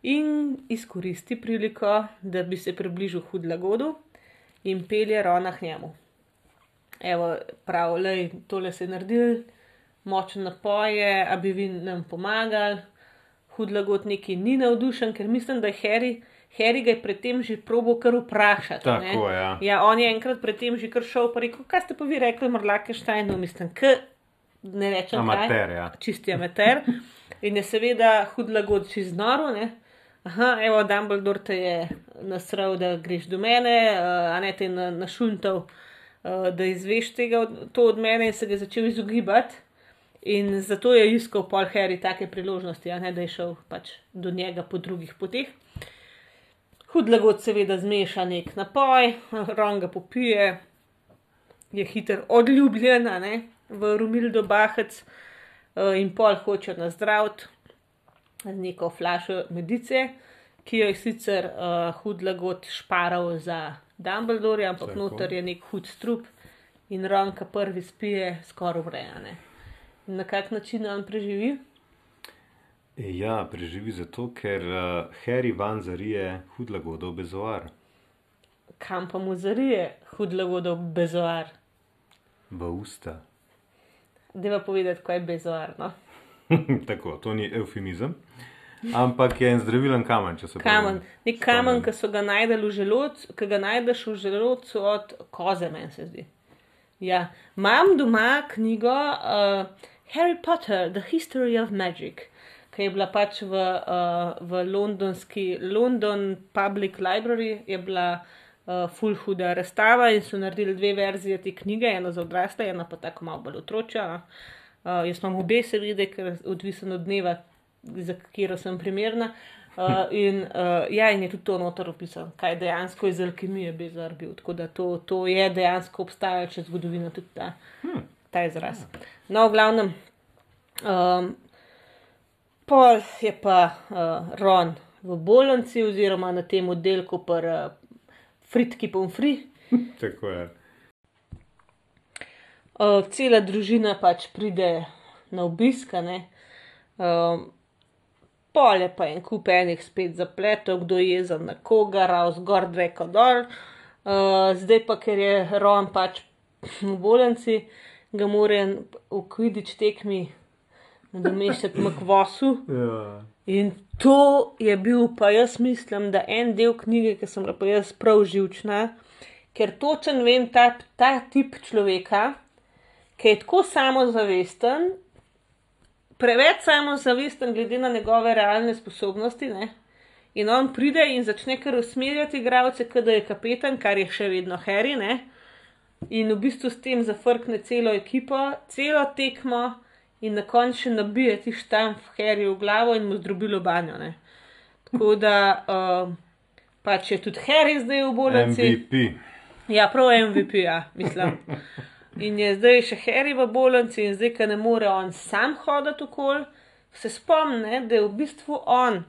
In izkoristi priliko, da bi se približal hudlagodu in pelje Rona k njemu. Evo, prav, lej, tole se je naredil, močen napoje, a bi vi nam pomagali. Hudlagot neki ni navdušen, ker mislim, da je Harry, Harry ga je predtem že probo kar vprašati. Tako, ja. ja, on je enkrat predtem že kar šel pa rekel, kaj ste pa vi rekli, Marlake Štajnu, mislim, k, ne rečem, Amater, ja. čisti amater. In je seveda hudlagot čez noro, ne. Aha, evo, Dumbledore te je nasral, da greš do mene, uh, a ne te na, našuntal, uh, da izveš tega, od- to od mene in se ga začel izogibati. In zato je iskal Paul Harry take priložnosti, ne da je šel pač do njega po drugih poteh. Hudlagot seveda zmeša nek napoj, Ron ga popije, je hiter odljubljen, a ne, v Romildo Bahac uh, in pol hoče nazdraviti z neko flašo medice, ki jo je sicer uh, hudlagot šparal za Dumbledore, ampak Tako. noter je nek hud strup in Ronka prvi spije, skoraj urejane. Na kak način on preživi? Ja, preživi zato, ker uh, Harry van zarije hudlagodov bezoar Kam pa mu zarije hudlagodov bezoar? v usta. Deva povedati, kaj je bezoar. No? Tako, to ni eufemizem, ampak je en zdravilen kamen, če se Kamen, nek kamen, ki so ga najdel v želodcu, ki ga najdeš v želodcu od koze, meni se zdi. Ja, imam doma knjigo uh, Harry Potter, The History of Magic, ki je bila pač v, uh, v londonski London Public Library, je bila uh, full huda razstava in so naredili dve verzije te knjige, ena za odrasle, ena pa tako malo bolj otročja. no. Uh, jaz imam obe, seveda, ker odvisen od dneva, za katero sem primerna. Uh, in, uh, ja, in je tudi to notor opisano, kaj dejansko iz alkemije bezar bil. Tako da to, to je dejansko obstajalo čez zgodovino tudi ta, Hmm. Ta izraz. No, v glavnem, um, pol je pa uh, Ron v bolnici oziroma na tem oddelku par uh, fritki pomfri. Tako je. Uh, cela družina pač pride na obisk, ne. Um, pol je pa en kup enih spet zapletov, kdo je za na koga, rav zgor, dreko dol. Uh, zdaj pa, ker je Ron pač v bolnici, ga mora v kvidič tekmi nadomeščati mkvosu. Ja. In to je bil, pa jaz mislim, da en del knjige, ki sem ga pa jaz prav živčna, ker točen vem ta, ta tip človeka, ki je tako samozavesten, preveč samozavesten, glede na njegove realne sposobnosti. Ne? In on pride in začne kar usmerjati igralce, kot da je kapetan, kar je še vedno Harry. Ne? In v bistvu s tem zafrkne celo ekipo, celo tekmo, in na koncu še nabije ti štamp Harry v glavo in mu zdrobilo banjo. Ne? Tako da uh, pač je tudi Harry zdaj v bolnici. MVP. Ja, prav MVP, ja, mislim. In je zdaj še Harry v bolnici, in zdaj, ker ne more on sam hoditi okoli, se spomne, da je v bistvu on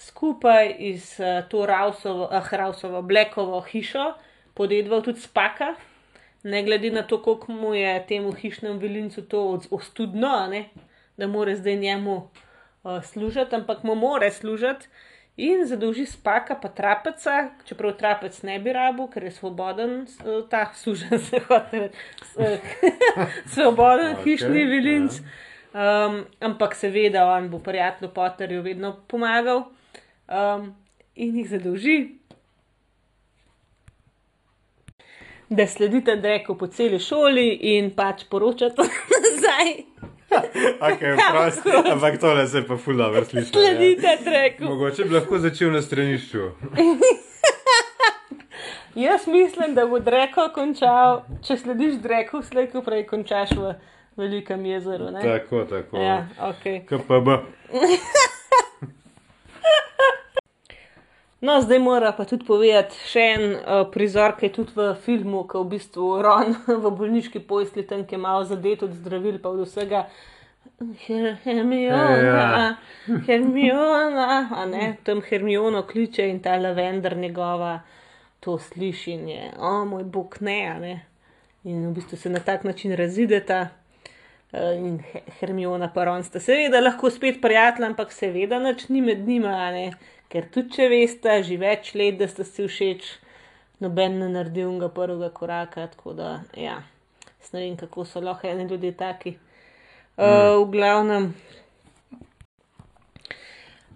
skupaj iz uh, to Rausovo, ah, Rausovo, Blackovo hišo podedval tudi spaka, ne glede na to, koliko mu je temu hišnemu vilincu to ostudno, ne, da more zdaj njemu uh, služiti, ampak mu more služiti. In zadolži spaka, pa trapeca, čeprav trapec ne bi rabil, ker je svoboden, eh, ta služen se hoče, svoboden Okej, hišni ja. vilinc. Um, ampak seveda on bo prijatelju Potterju vedno pomagal um, in jih zadolži, da sledite Dreku po celi šoli in pač poročate nazaj. Okay, prosti, ampak tole se pa ful dobro sliši. Ja. Sledite Dreku. Mogoče bi lahko začel na stranišču. Jaz mislim, da bo Dreko končal, če slediš Dreku, slej ko prej končaš v, velikem jezeru. Ne? Tako, tako. Ja, okay. KPB. No, zdaj mora pa tudi povedati še en uh, prizor, ki je tudi v filmu, ki je v bistvu Ron v bolniški posli, tam je malo zadet od zdravil, pa od vsega. Her- Hermiona, Ja. Hermiona, a ne, tam Hermiono kliče in ta lavender njegova to sliši in je, o moj bog, ne, ne. In v bistvu se na tak način razideta. eh, In He- Hermiona pa Ron sta seveda lahko spet prijatelja, ampak seveda nič ni med njima, ne. Ker tudi če veste, že več let, da ste si všeč, noben ne naredi unga prvega koraka. Tako da, ja, Jaz ne vem, kako so lahko eni ljudje taki. Uh, v glavnem.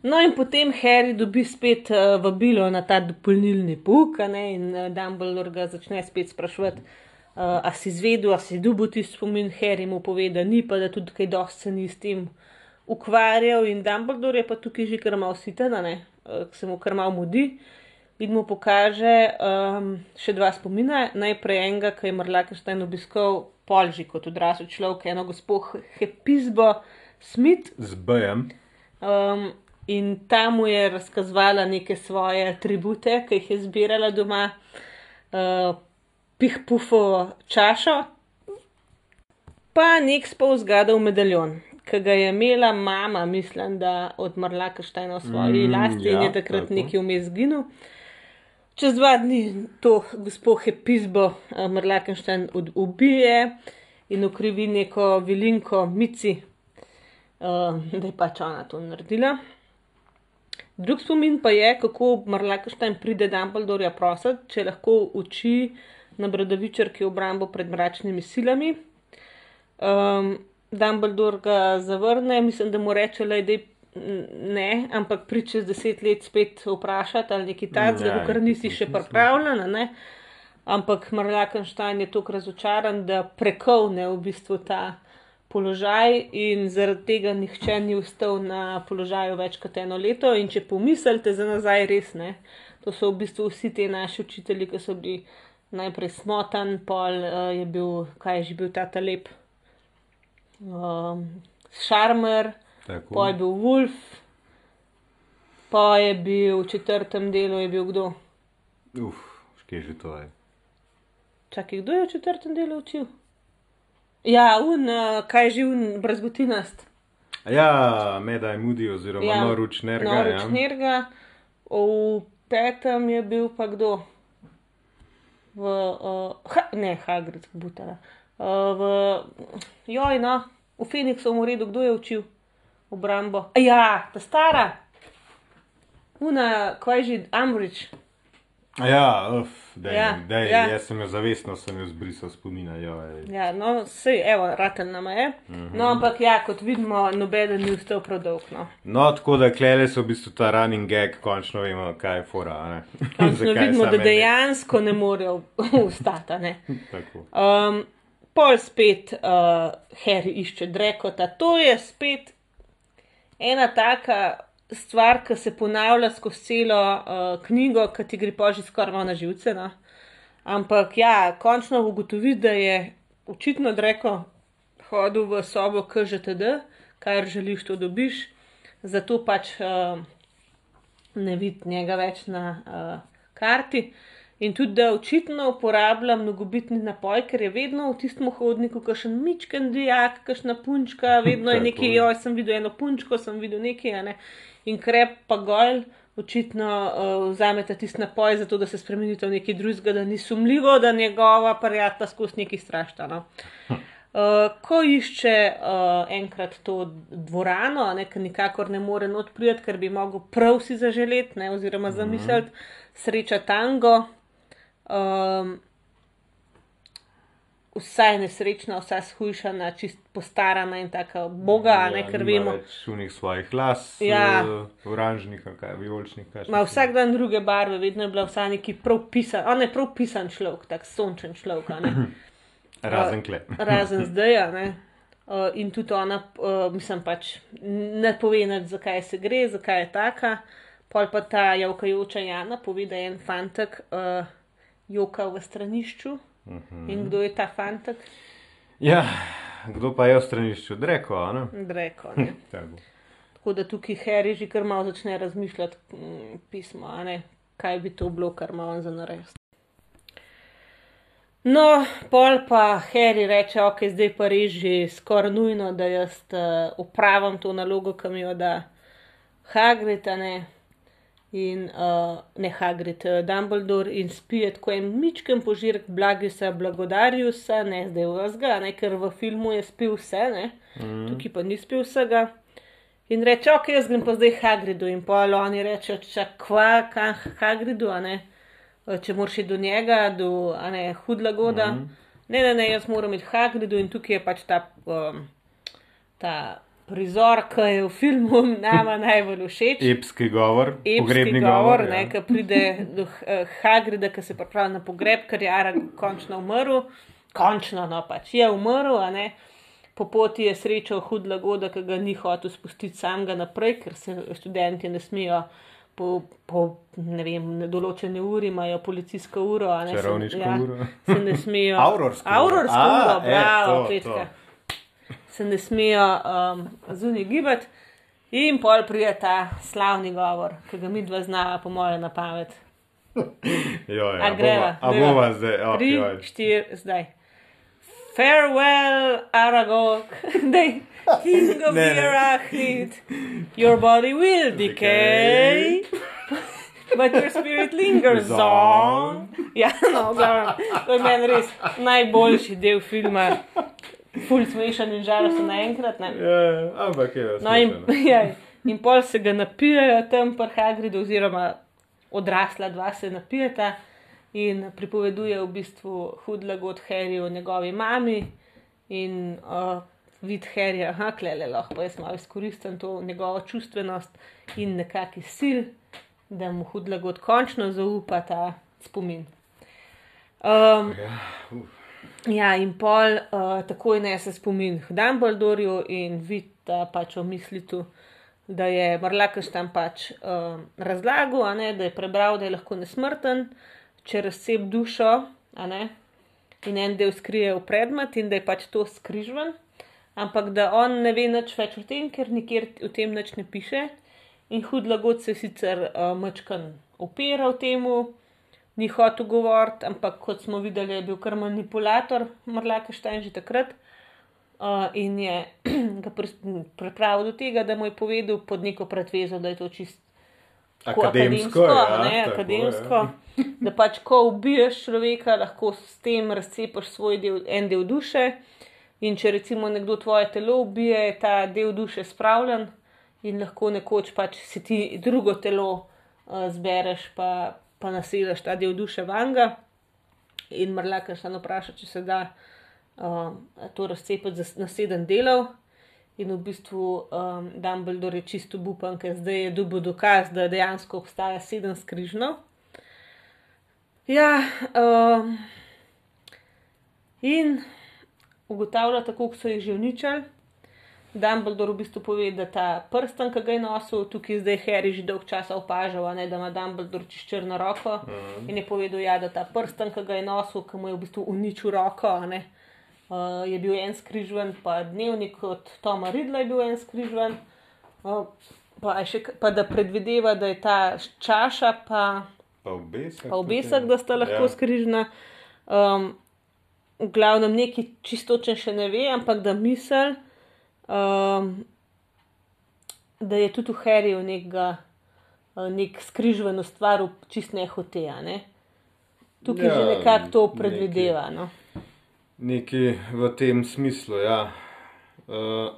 No, in potem Harry dobi spet uh, vabilo na ta dopolnilni puk, ne, in uh, Dumbledore ga začne spet sprašovati, uh, a si izvedel, a si dubo ti spomin, Harry mu pove, da ni, pa da tudi kaj dosti se ni s tem ukvarjal, in Dumbledore je pa tukaj že kar malo siten, a ne, uh, se mu kar malo mudi. In mu pokaže um, še dva spomina. Najprej enega, ki je Marlakenstein obiskal polži kot odrasel človek, eno gospod Hepizbo Smith. Z BM. Um, in tam mu je razkazovala neke svoje atribute, ki jih je zbirala doma, uh, pihpufovo čašo, pa nek spol zgadal medaljon, ki ga je imela mama, mislim, da od Marlakensteina v svoji Mm, lasti ja, in ja, je takrat tako. nekaj vmes zginil. Čez dva dni to gospod Hepizbo Marlakenstein od- ubije in ukrivi neko vilinko Mici, uh, da je pač ona to naredila. Drug spomin pa je, kako Marlakenstein pride Dumbledorja prositi, če lahko uči na bradavičarki obrambo pred mračnimi silami. Um, Dumbledore ga zavrne, mislim, da mu reče, le, da ne, ampak pri čez deset let spet vprašati ali nekaj takega, Ja, ker nisi še mislim. pripravljen. a ne. Ampak Marlakenstein je tako razočaran, da prekovne v bistvu ta položaj in zaradi tega nihče ni ustal na položaju več kot eno leto. In če pomislite za nazaj, res ne. To so v bistvu vsi ti naši učitelji, ki so bili najprej smotan, pol uh, je bil, kaj je že bil ta talep, šarmer, Tako. pa je bil Wolf, pa je bil v četrtem delu, je bil kdo? Uf, škje že to je. Čakaj, kdo je v četrtem delu učil? Ja, un, uh, kaj je že un, brazgotinast. Ja, Medaj Mudi oziroma ja. Noručnerga. no, ja. V petem je bil pa kdo? V, uh, ha, ne, Hagrid, Butala. Uh, v, joj, no, v Phoenixovem redu, kdo je učil obrambo? A Ja, ta stara. Una, kaj že, Ambridge. Ja, uf, dej, Ja, dej, ja. ja. jaz sem jo zavestno sem jo zbrisal spomina. joj. Ja, no, sej, evo, ratelj nama je. Uh -huh. No, ampak ja, kot vidimo, nobeden ni ustal prav dolg. No. No, tako da klele so v bistvu ta running gag, končno vemo, kaj je fora. a. Končno vidimo, da dejansko ne morejo ustati. a ne. Um, pol spet uh, Harry išče Drekota. To je spet ena taka stvar, ki se ponavlja skozi celo uh, knjigo, ki ti gre pa že skoraj na živce. No? Ampak ja, končno ugotovi, da je očitno Dreko hodil v sobo KŽTD, kar želiš, to dobiš. Zato pač uh, ne vidi njega več na uh, karti. In tudi, da očitno uporablja mnogobitni napoj, ker je vedno v tistem hodniku, kakšen mičken dijak, kakšna punčka, vedno je nekaj, joj, sem videl eno punčko, sem videl nekaj, ne. In krep pa gojl, očitno uh, vzamete tisti napoj, zato da se spremenite v nekaj drugega, da ni sumljivo, da njegova prijatelja skozi neki strašta. No. Uh, ko išče uh, enkrat to dvorano, a ne, ker nikakor ne more not priti, ker bi mogel prav si zaželeti, ne, oziroma zamisliti, sreča tango. Um, vsaj nesrečna, vsa shujšana, čist postarana in tako boga, a ne, ker Ja, vemo. Več unih svojih las, Ja. uh, oranžnih, ali kaj, vijoličnih. kaj Ma vsak dan druge barve, vedno je bila vsa neki prav pisan, on je prav pisan človek, tak sončen človek. Razen kle. razen zdaj. ne. Uh, in tudi ona, uh, mislim, pač ne pove, nič, zakaj se gre, zakaj je taka. Pol pa ta javkajoča Jana pove, da je en fantek uh, joka v stranišču. Uh -huh. In kdo je ta fantek? Ja, kdo pa je v stranišču? Dreko, ne? Dreko. Ne? Tako. Tako da tukaj Harry že kar malo začne razmišljati mm, pismo, kaj bi to bilo, kar ima on za narediti. No, pol pa Harry reče, ok, zdaj pa res že skoraj nujno, da jaz uh, upravim to nalogo, ki mi jo da Hagrid, ne. In uh, ne Hagrid, uh, Dumbledore in spije tako en mičken požirek Blagisa Blagodariusa, ne zdaj vsega, ne, ker v filmu je spil vse, ne, mm. tukaj pa ni spil vsega. In reče, ok, jaz grem pa zdaj Hagridu in pa oni rečejo, čakva, kam Hagridu, a ne, Eh, če moraš do njega, do a ne hudla goda. Mm. Ne, ne, ne, jaz moram iti Hagridu in tukaj je pač ta, um, ta prizor, ki je v filmu nama najbolj všeč. Epski govor, Epski pogrebni govor, govor. ne, ja. ki pride do uh, Hagrida, ki se pripravlja na pogreb, ker je Arag končno umrl. Končno, no pač je umrl, a ne. Po poti je srečal hudla goda, ki ga ni hotel spustiti samega naprej, ker se študenti ne smejo po, po ne vem, določene uri imajo policijsko uro. Ne, se- Čarovniško ja, uro. Se ne smejo. Aurorsko uro. Aurorsko A, uro, e, bravo, to, Petka. to. Se ne smejo um, zunaj gibati. In pol pride ta slavni govor, ki ga mi dva znava, po mojem, na pamet. Joj, A a greva, a bova zdaj, oh, Tri, štiri, zdaj. Farewell, Aragog, the king of Ne, the. Arachnid. Your body will decay, but your spirit lingers on. Ja, no, glavno, to je meni res najboljši del filma. Ful smešen in žalosten naenkrat. Ne? Ja, ampak je. No, in, smešno. ja, in pol se ga napijajo tam, pa Hagrid, oziroma odrasla dva se napijata in pripoveduje v bistvu hudla god Harry o njegovi mami in uh, vid Harry, aha, klele lahko, jaz malo izkoristim to njegovo čustvenost in nekakšen sil, da mu hudla god končno zaupa ta spomin. Um, Ja, uf. Ja, in pol uh, takoj nese spomin k Dumbledorju in vidi pač v mislitu, da je Marlakaš tam pač uh, razlagal, ne, da je prebral, da je lahko nesmrten, če razsep dušo, ne, in en del skrije v predmet in da je pač to skrižven, ampak da on ne ve nič več o tem, ker nikjer o tem nič ne piše. In hudlagod se je sicer uh, mačkan opiral temu, ni hotel govoriti, ampak kot smo videli, je bil kar manipulator, Marlaka Štajn že takrat. Uh, in je ga pripravil do tega, da mu je povedal pod neko pretvezo, da je to čist tako Akademsko, akademsko, ja, ne, tako, akademsko ja. da pač, ko ubiješ človeka, lahko s tem razcepiš svoj del, en del duše. In če recimo nekdo tvoje telo ubije, je ta del duše spravljen in lahko nekoč pač si ti drugo telo uh, zbereš, pa, pa nasedeš ta del duše vanga. In Marlaka še eno vpraša, če se da um, to razcepiti za s- na sedem delov. In v bistvu um, Dumbledore je čisto upan, ker zdaj je dobil dokaz, da dejansko obstaja sedem skrižnov. Ja, um, in ugotavlja, tako kot so jih že uničili. Dumbledore v bistvu pove, da ta prsten, ki ga je nosil, tukaj zdaj Harry že dolg časa opažal, a ne, da ima Dumbledore čez črno roko. Mm. In je povedal, ja, da ta prsten, ki ga je nosil, ki mu je v bistvu uničil roko, ne, uh, je bil en skrižven, pa dnevnik od Toma Ridla je bil en skrižven. Uh, pa, še, pa da predvideva, da je ta čaša, pa Pa obesek. pa obesek, da sta lahko Ja. ja. skrižna. Um, v glavnem neki čistočen še ne ve, ampak da misel, da je tudi v Harryju nekega, uh, nek skrižven ustvaril čist nehote. a Ne? Tukaj ja, že nekako to predvideva. No? Nekaj v tem smislu, ja. Uh,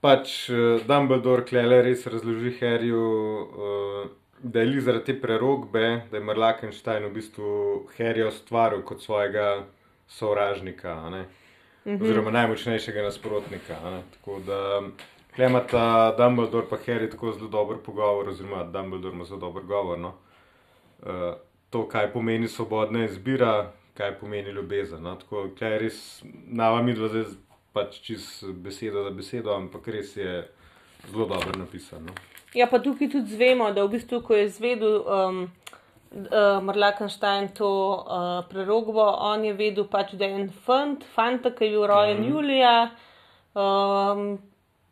pač uh, Dumbledore klele res razloži Harryju, uh, da je li zaradi te prerogbe, da je Marlakenstein v bistvu Harryja ustvaril kot svojega sovražnika, a ne? oziroma najmočnejšega nasprotnika. ne. Tako da klemata Dumbledore pa Harry tako zelo dober pogovor, oziroma Dumbledore ima zelo dober govor. No? Uh, to, kaj pomeni svobodna izbira, kaj pomeni ljubezen. No? Tako da je res nama mi dva zdaj pač čez besedo za besedo, ampak res je zelo dobro napisano. Ja, pa tukaj tudi zvemo, da v bistvu, ko je zvedel um, uh, Marlakenstein to uh, prerogbo, on je vedel pač, da je en fant, fanta, ki je bil rojen mm. Julija. Um,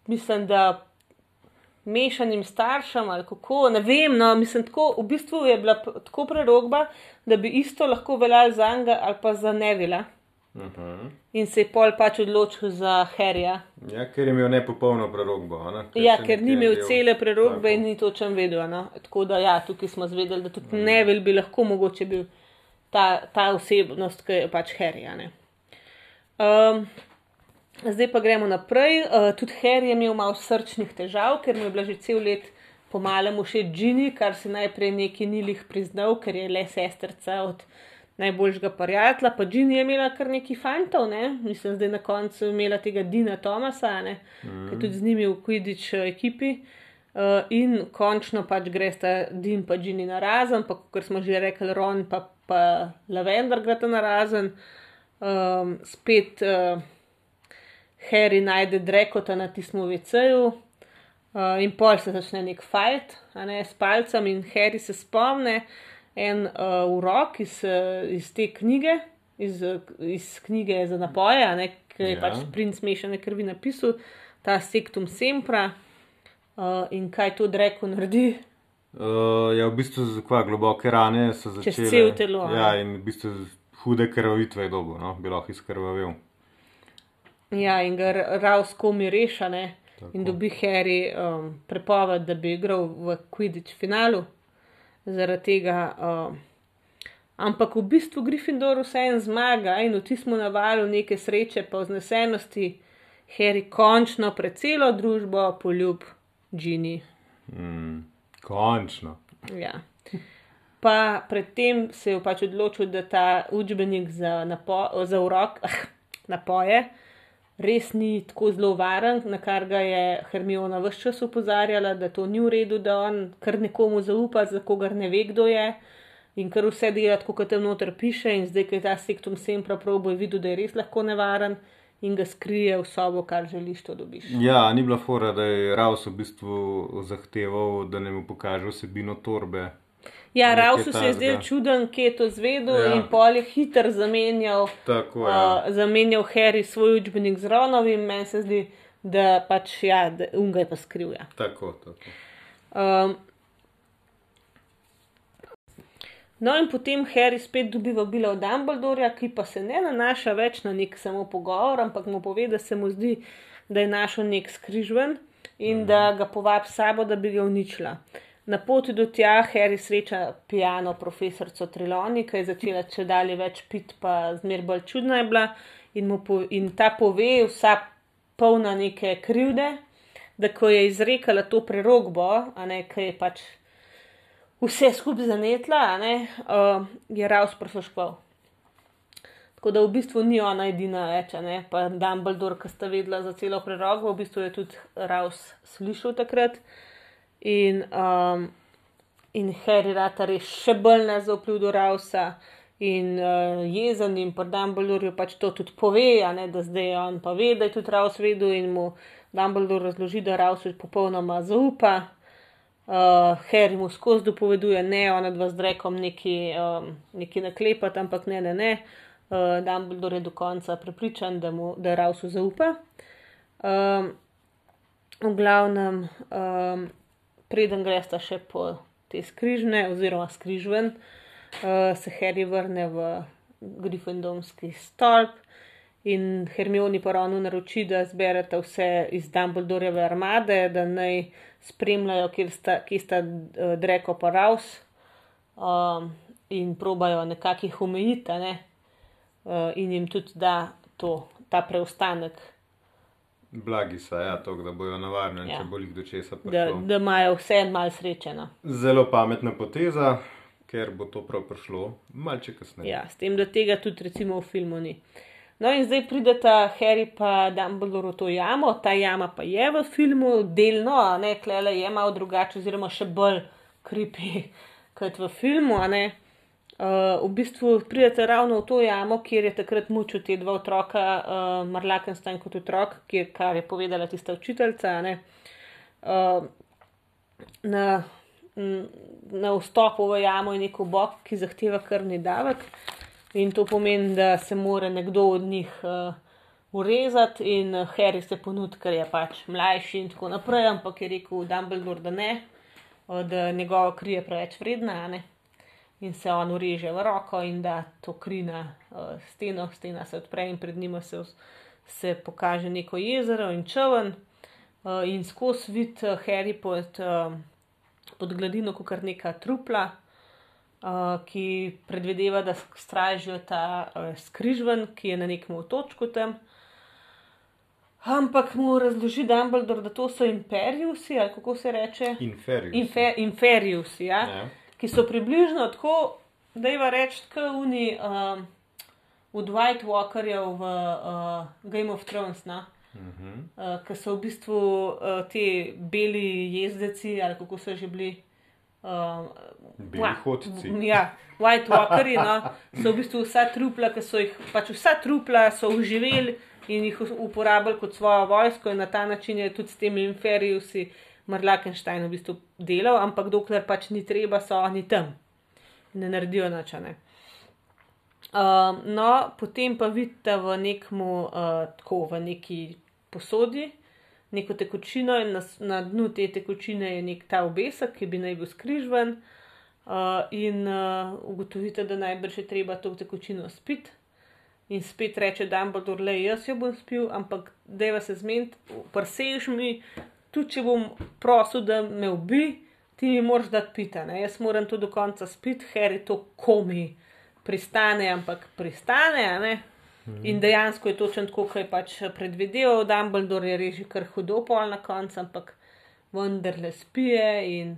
mislim, da mešanim staršem ali kako, ne vem, no, mislim, tako, v bistvu je bila tako prerogba, da bi isto lahko veljal za Anga ali pa za Nevila. Uh mhm. -huh. In se je pol pač odločil za Harija. Ja, ker je imel nepopolno prerogbo. Ker ja, ker ni imel cele prerogbe in ni točem vedel. No? Tako da ja, tukaj smo zvedeli, da tudi uh mhm. -huh. Nevil bi lahko mogoče bil ta, ta osebnost, ki je pač Harija. Um, Zdaj pa gremo naprej. Uh, tudi Harry je imel malo srčnih težav, ker mu je bila že cel let pomalem všeč Džini, kar si najprej neki nilih priznal, ker je le sestrca od najboljšega prijatelja. Pa Džini je imela kar neki fantov, ne? mislim, zdaj na koncu imela tega Dina Tomasa, mm. ki je tudi z njimi v Quidditch eh, ekipi. Uh, in končno pač greš ta Din pa Džini na razen, pa kot smo že rekli, Ron pa, pa Lavender gre ta na razen. Um, spet. Uh, Harry najde drekota na tistem VC-ju uh, in pol se začne nek fajt, a ne s palcem in Harry se spomne en uh, urok iz, uh, iz te knjige, iz, iz knjige za napoje, ki je ja. pač princ mešane krvi napisal, ta sektum sempra uh, in kaj to dreko naredi. Uh, ja, v bistvu kva, globoke rane so začele. Čez cel telo. Ja, in v bistvu hude krvavitve je dobo, no? bi lahko izkrvavil. Ja, in ga Raus komi rešane in dobi Harry um, prepoved, da bi igral v Quidditch finalu. Zaradi tega. Um, ampak v bistvu Gryffindor vseeno zmaga in v tistem navalu neke sreče, pa vznesenosti, Harry končno pred celo družbo poljub Gini. Mm, končno. Ja. Pa predtem se je pač odločil, da ta učbenik za, napo, za urok napoje res ni tako zelo varen, na kar ga je Hermiona vse čas upozarjala, da to ni v redu, da on kar nekomu zaupa, za kogar ne ve, kdo je. In kar vse dela, kot tam noter piše, in zdaj, ki je ta sektum sem prav, bo videl, da je res lahko nevaren in ga skrije v sobo, kar želiš, to dobiš. Ja, ni bila fora, da je Raus v bistvu zahteval, da ne mu pokaže vsebino torbe. Ja, Rausu se je zdel čuden, ki je to zvedel ja. in pol je hiter zamenjal, Tako, ja. uh, zamenjal Harry svoj učbenik z Ronovim, meni se zdi, da pač ja, da unga je pa skril. Ja. Tako, tako. Um, no, in potem Harry spet dobiva bila od Dumbledorja, ki pa se ne nanaša več na nek samo pogovor, ampak mu pove, da se mu zdi, da je našel nek skrižven in mhm. da ga povabi sabo, da bi ga uničila. Na poti do tja Harry sreča pijano profesorico Triloni, ki je začela če dalje več pit, pa zmer bolj čudna je bila in, po, in ta pove, vsa polna neke krivde, da ko je izrekala to prerogbo, a ne, ki je pač vse skupaj zanetla, a ne, uh, je Raus prosoškval. Tako da v bistvu ni ona edina več, ne, pa Dumbledore, ki sta vedela za celo prerogbo, v bistvu je tudi Raus slišal takrat. In, um, in Harry Ratar je še bolj nezaupljiv do Rausa in uh, jezen in pa Dumbledore pač to tudi pove, ne, da zdaj on pa ve, da je tudi Raus vedel in mu Dumbledore razloži, da Raus je popolnoma zaupa. Uh, Harry mu skozi dopoveduje, ne, ona dva z rekom neki, um, neki naklepati, ampak ne, ne, ne. Uh, Dumbledore je do konca prepričan, da mu da Rausu zaupa. Um, v glavnem, um, preden greš še po te skrižne, oziroma skrižven, uh, se Harry vrne v Gryffindorski stolp in Hermioni pa ravno naroči, da zberete vse iz Dumbledoreve armade, da naj spremljajo, kje sta, kje sta uh, Dreko pa Raus um, in probajo nekakih omejiti, ne? uh, in jim tudi da to, ta preostanek. Blagi so, ja, to, da bojo navarni, ja. če bo jih do česa prišlo. Da, da imajo vse malo srečeno. Zelo pametna poteza, ker bo to prav prišlo malce kasneje. Ja, s tem, da tega tudi recimo v filmu ni. No in zdaj prideta Harry pa Dumbledore v to jamo, ta jama pa je v filmu delno, a ne, klele je malo drugače oziroma še bolj kripi kot v filmu, a ne. Uh, v bistvu pridete ravno v to jamo, kjer je takrat mučil te dva otroka, uh, Marlakenstein kot otrok, kjer, kar je povedala tista učiteljica. Uh, na, na vstopu v jamo je nek obok, ki zahteva krvni davek. In to pomeni, da se mora nekdo od njih uh, urezati, in Harry se ponudi, ker je pač mlajši in tako naprej, ampak je rekel Dumbledore, da ne, da njegova kri je preveč vredna. In se on ureže v roko in da to kri na uh, steno, stena se odpre in pred njima se, se pokaže neko jezero in čovn. Uh, in skozi vid uh, Harry pod, uh, pod gladino, kot kar neka trupla uh, ki predvideva, da stražijo ta uh, skrižven, ki je na nekem otočku tam. Ampak mu razloži Dumbledore, da to so imperiusi, ali kako se reče? Inferiusi. Infer, inferiusi, ja? Ja. Ki so približno tako, da je reči, kot oni um, od White Walkerjev v uh, Game of Thrones. Mhm. Uh, ki so v bistvu uh, ti beli jezdeci, ali kako so že bili. Um, Beli Wa- hodci. Ja, White Walkeri, no, so v bistvu vsa trupla, ki so jih, pač vsa trupla so uživeli in jih uporabljali kot svojo vojsko, in na ta način je tudi s temi inferiusi Marlakenstein v bistvu delal, ampak dokler pač ni treba, so oni tam ne naredijo načane. Um, no, potem pa vidite v nekmu, uh, tako v neki posodi, neko tekočino, in na, na dnu te tekočine je nek ta obesek, ki bi naj bil skrižven, uh, in uh, ugotovite, da najbrž je treba to tekočino spiti. In spet reče Dumbledore, le jaz jo bom spil, ampak deva se zmeniti, prsež mi, tudi če bom prosil, da me ubi, ti mi moraš dati pita. Ne? Jaz moram to do konca spiti, Harry to komi pristane, ampak pristane. a ne. In dejansko je točno tako, kot je pač predvideval Dumbledore, je reži kar hudo pol na koncu, ampak vendarle spije in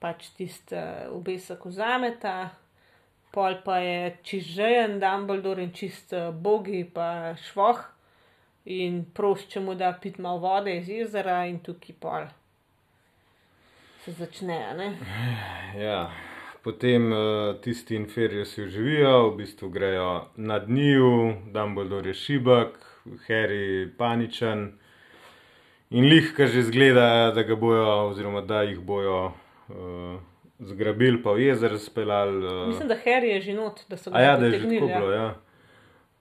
pač tisti uh, obesek vzameta. Pol pa je čist žejen Dumbledore in čist uh, bogi, pa švoh. In prosi, če mu da pit malo vode iz jezera, in tukaj pol se začne. a ne. Ja. Potem uh, tisti inferiusi uživijo, v bistvu grejo nad njiju, Dumbledore je šibek, Harry paničen. In lih, kar že zgleda, da ga bojo, oziroma da jih bojo uh, zgrabili, pa v jezer speljali. Uh, Mislim, da Harry je že not, da so A ja, da je že tako bilo, ja.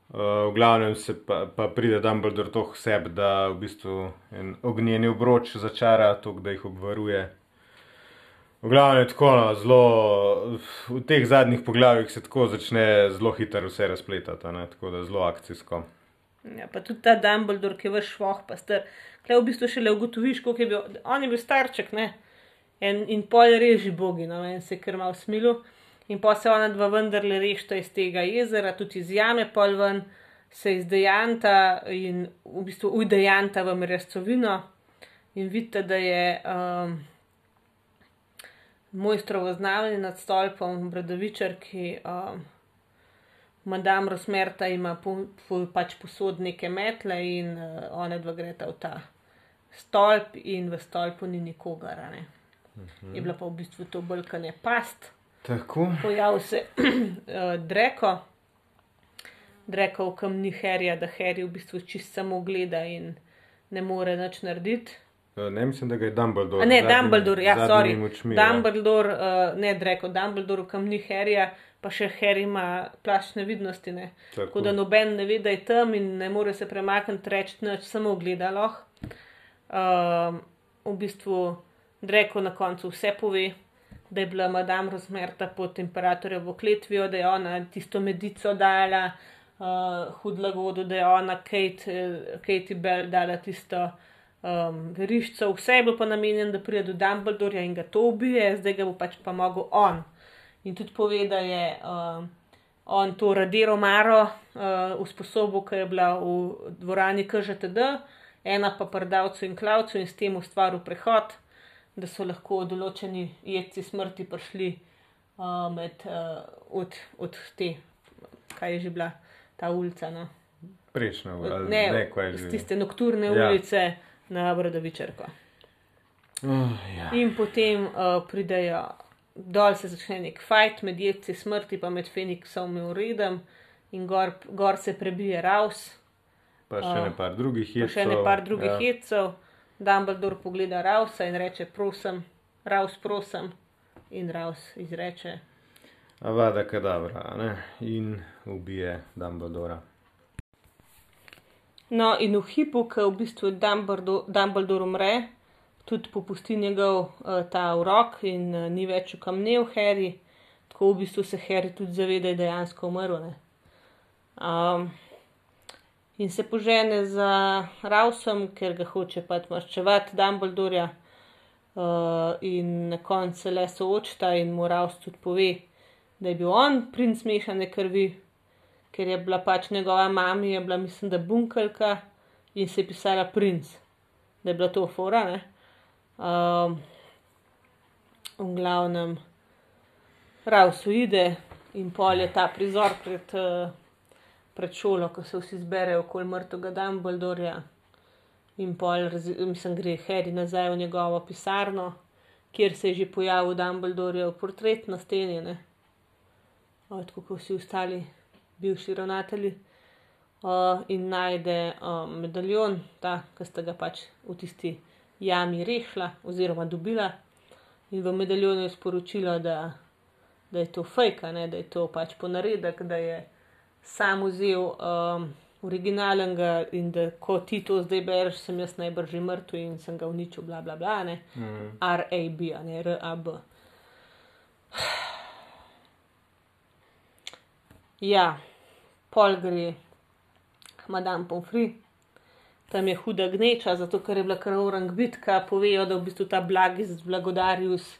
Uh, v glavnem se pa, pa pride Dumbledore toh seb, da v bistvu en ognjeni obroč začara, to, da jih obvaruje. V glavnem je tako, no, zelo, v teh zadnjih poglavjih se tako začne zelo hitro vse razpletati, ne, tako da zelo akcijsko. Ja, pa tudi ta Dumbledore, ki je vaš švoh, pa star. Klej v bistvu šele ugotoviš, koliko je bil. On je bil starček, ne. En, in pol reži bogi, no, en se je kar mal smilu. In pa se ona dva vendarle rešta iz tega jezera, tudi iz jame pol ven, se izdejanta in v bistvu ujdejanta v merescovino. In vidite, da je um, mojstrovo znamenje nad stolpom, Bradavičar, ki um, Madame Rosmerta ima po, po, pač posod neke metle in uh, one dva greta v ta stolp, in v stolpu ni nikogar. Ne? Mhm. Je bila pa v bistvu to brkanje past, Tako. pojavil se uh, Dreko, Dreko v kamni Herja, da Herji v bistvu čist samo gleda in ne more nič narediti. Uh, ne mislim, da ga je Dumbledore. A ne, z zadnjimi- Dumbledore, ja, sorry. Močmi, ja. Dumbledore, uh, ne Dreko, Dumbledore v kamni Herja, pa še Harry ima plašč nevidnosti. Ne? Tako. Tako da noben ne ve, da je tam in ne more se premakniti, reči nič, samo gledalo. Um, v bistvu Dreko na koncu vse pove, da je bila Madame Rosmerta pod imperatorjevo kletvijo, da je ona tisto medico dala, uh, hudla vodo, da je ona Kate, eh, Katie Bell dala tisto um, veriščo. Vse je bilo pa namenjeno, da pride do Dumbledorja in ga to ubije, zdaj ga bo pač pa mogel on. In tudi pove, da je um, on to radero maro uh, usposobil, ki je bila v dvorani KŽTD, ena pa prdavcu in klavcu in s tem ustvaril prehod, da so lahko določeni jedci smrti prišli uh, med, uh, od, od te, kaj je že bila ta ulica. No? Prejšnja, ali Ne, ne, kaj je že. tiste nokturne Ja. ulice na Bradavičarko. Uh, ja. In potem uh, pridejo dol, se začne nek fajt med jedci smrti, pa med Feniksom in Uredom, in gor, gor se prebije Raus, Pa še ne par drugih pa jedcev. še ne par drugih ja. jedcev. Dumbledore pogleda Rausa in reče: Prosim, Raus, prosim. in Raus izreče. Avada kadavra ne? in ubije Dumbledora. No, in v hipu, ko v bistvu Dumbledore, Dumbledore umre, tudi popusti njegov uh, ta urok in uh, ni več ukamnil Harry, tako v bistvu se Harry tudi zaveda, da je dejansko umrl. Um, in se požene za Rausom, ker ga hoče pač maščevati Dumbledorja. Uh, in na koncu se le soočta in mu Raus tudi pove, da je bil on princ mešane krvi, ker je bila pač njegova mama, je bila, mislim, da bunkalka in se je pisala princ, da je bila to fora. Uh, v glavnem, Raus uide in pol je ta prizor pred, uh, pred šolo, ko se vsi zberejo okoli mrtvega Dumbledorja. In pol, mislim, gre Harry nazaj v njegovo pisarno, kjer se je že pojavil Dumbledore, portret na steni, tako kot vsi ostali bivši ravnatelji. Uh, in najde uh, medaljon, ta, ki sta ga pač v tisti jami rešila, oziroma dobila. In v medaljonu je sporočilo, da, da je to fajka, da je to pač ponaredek, da je sam vzel. Um, originalenga in da ko ti to zdaj bereš, sem jaz najbrž že mrtev in sem ga uničil, bla bla bla, ne. Mm. R-A-B, ne R-A-B. Ja, pol gre, madam Pomfri, tam je huda gneča, zato ker je bila kar orang bitka, povejo, da v bistvu ta blagis blagodarius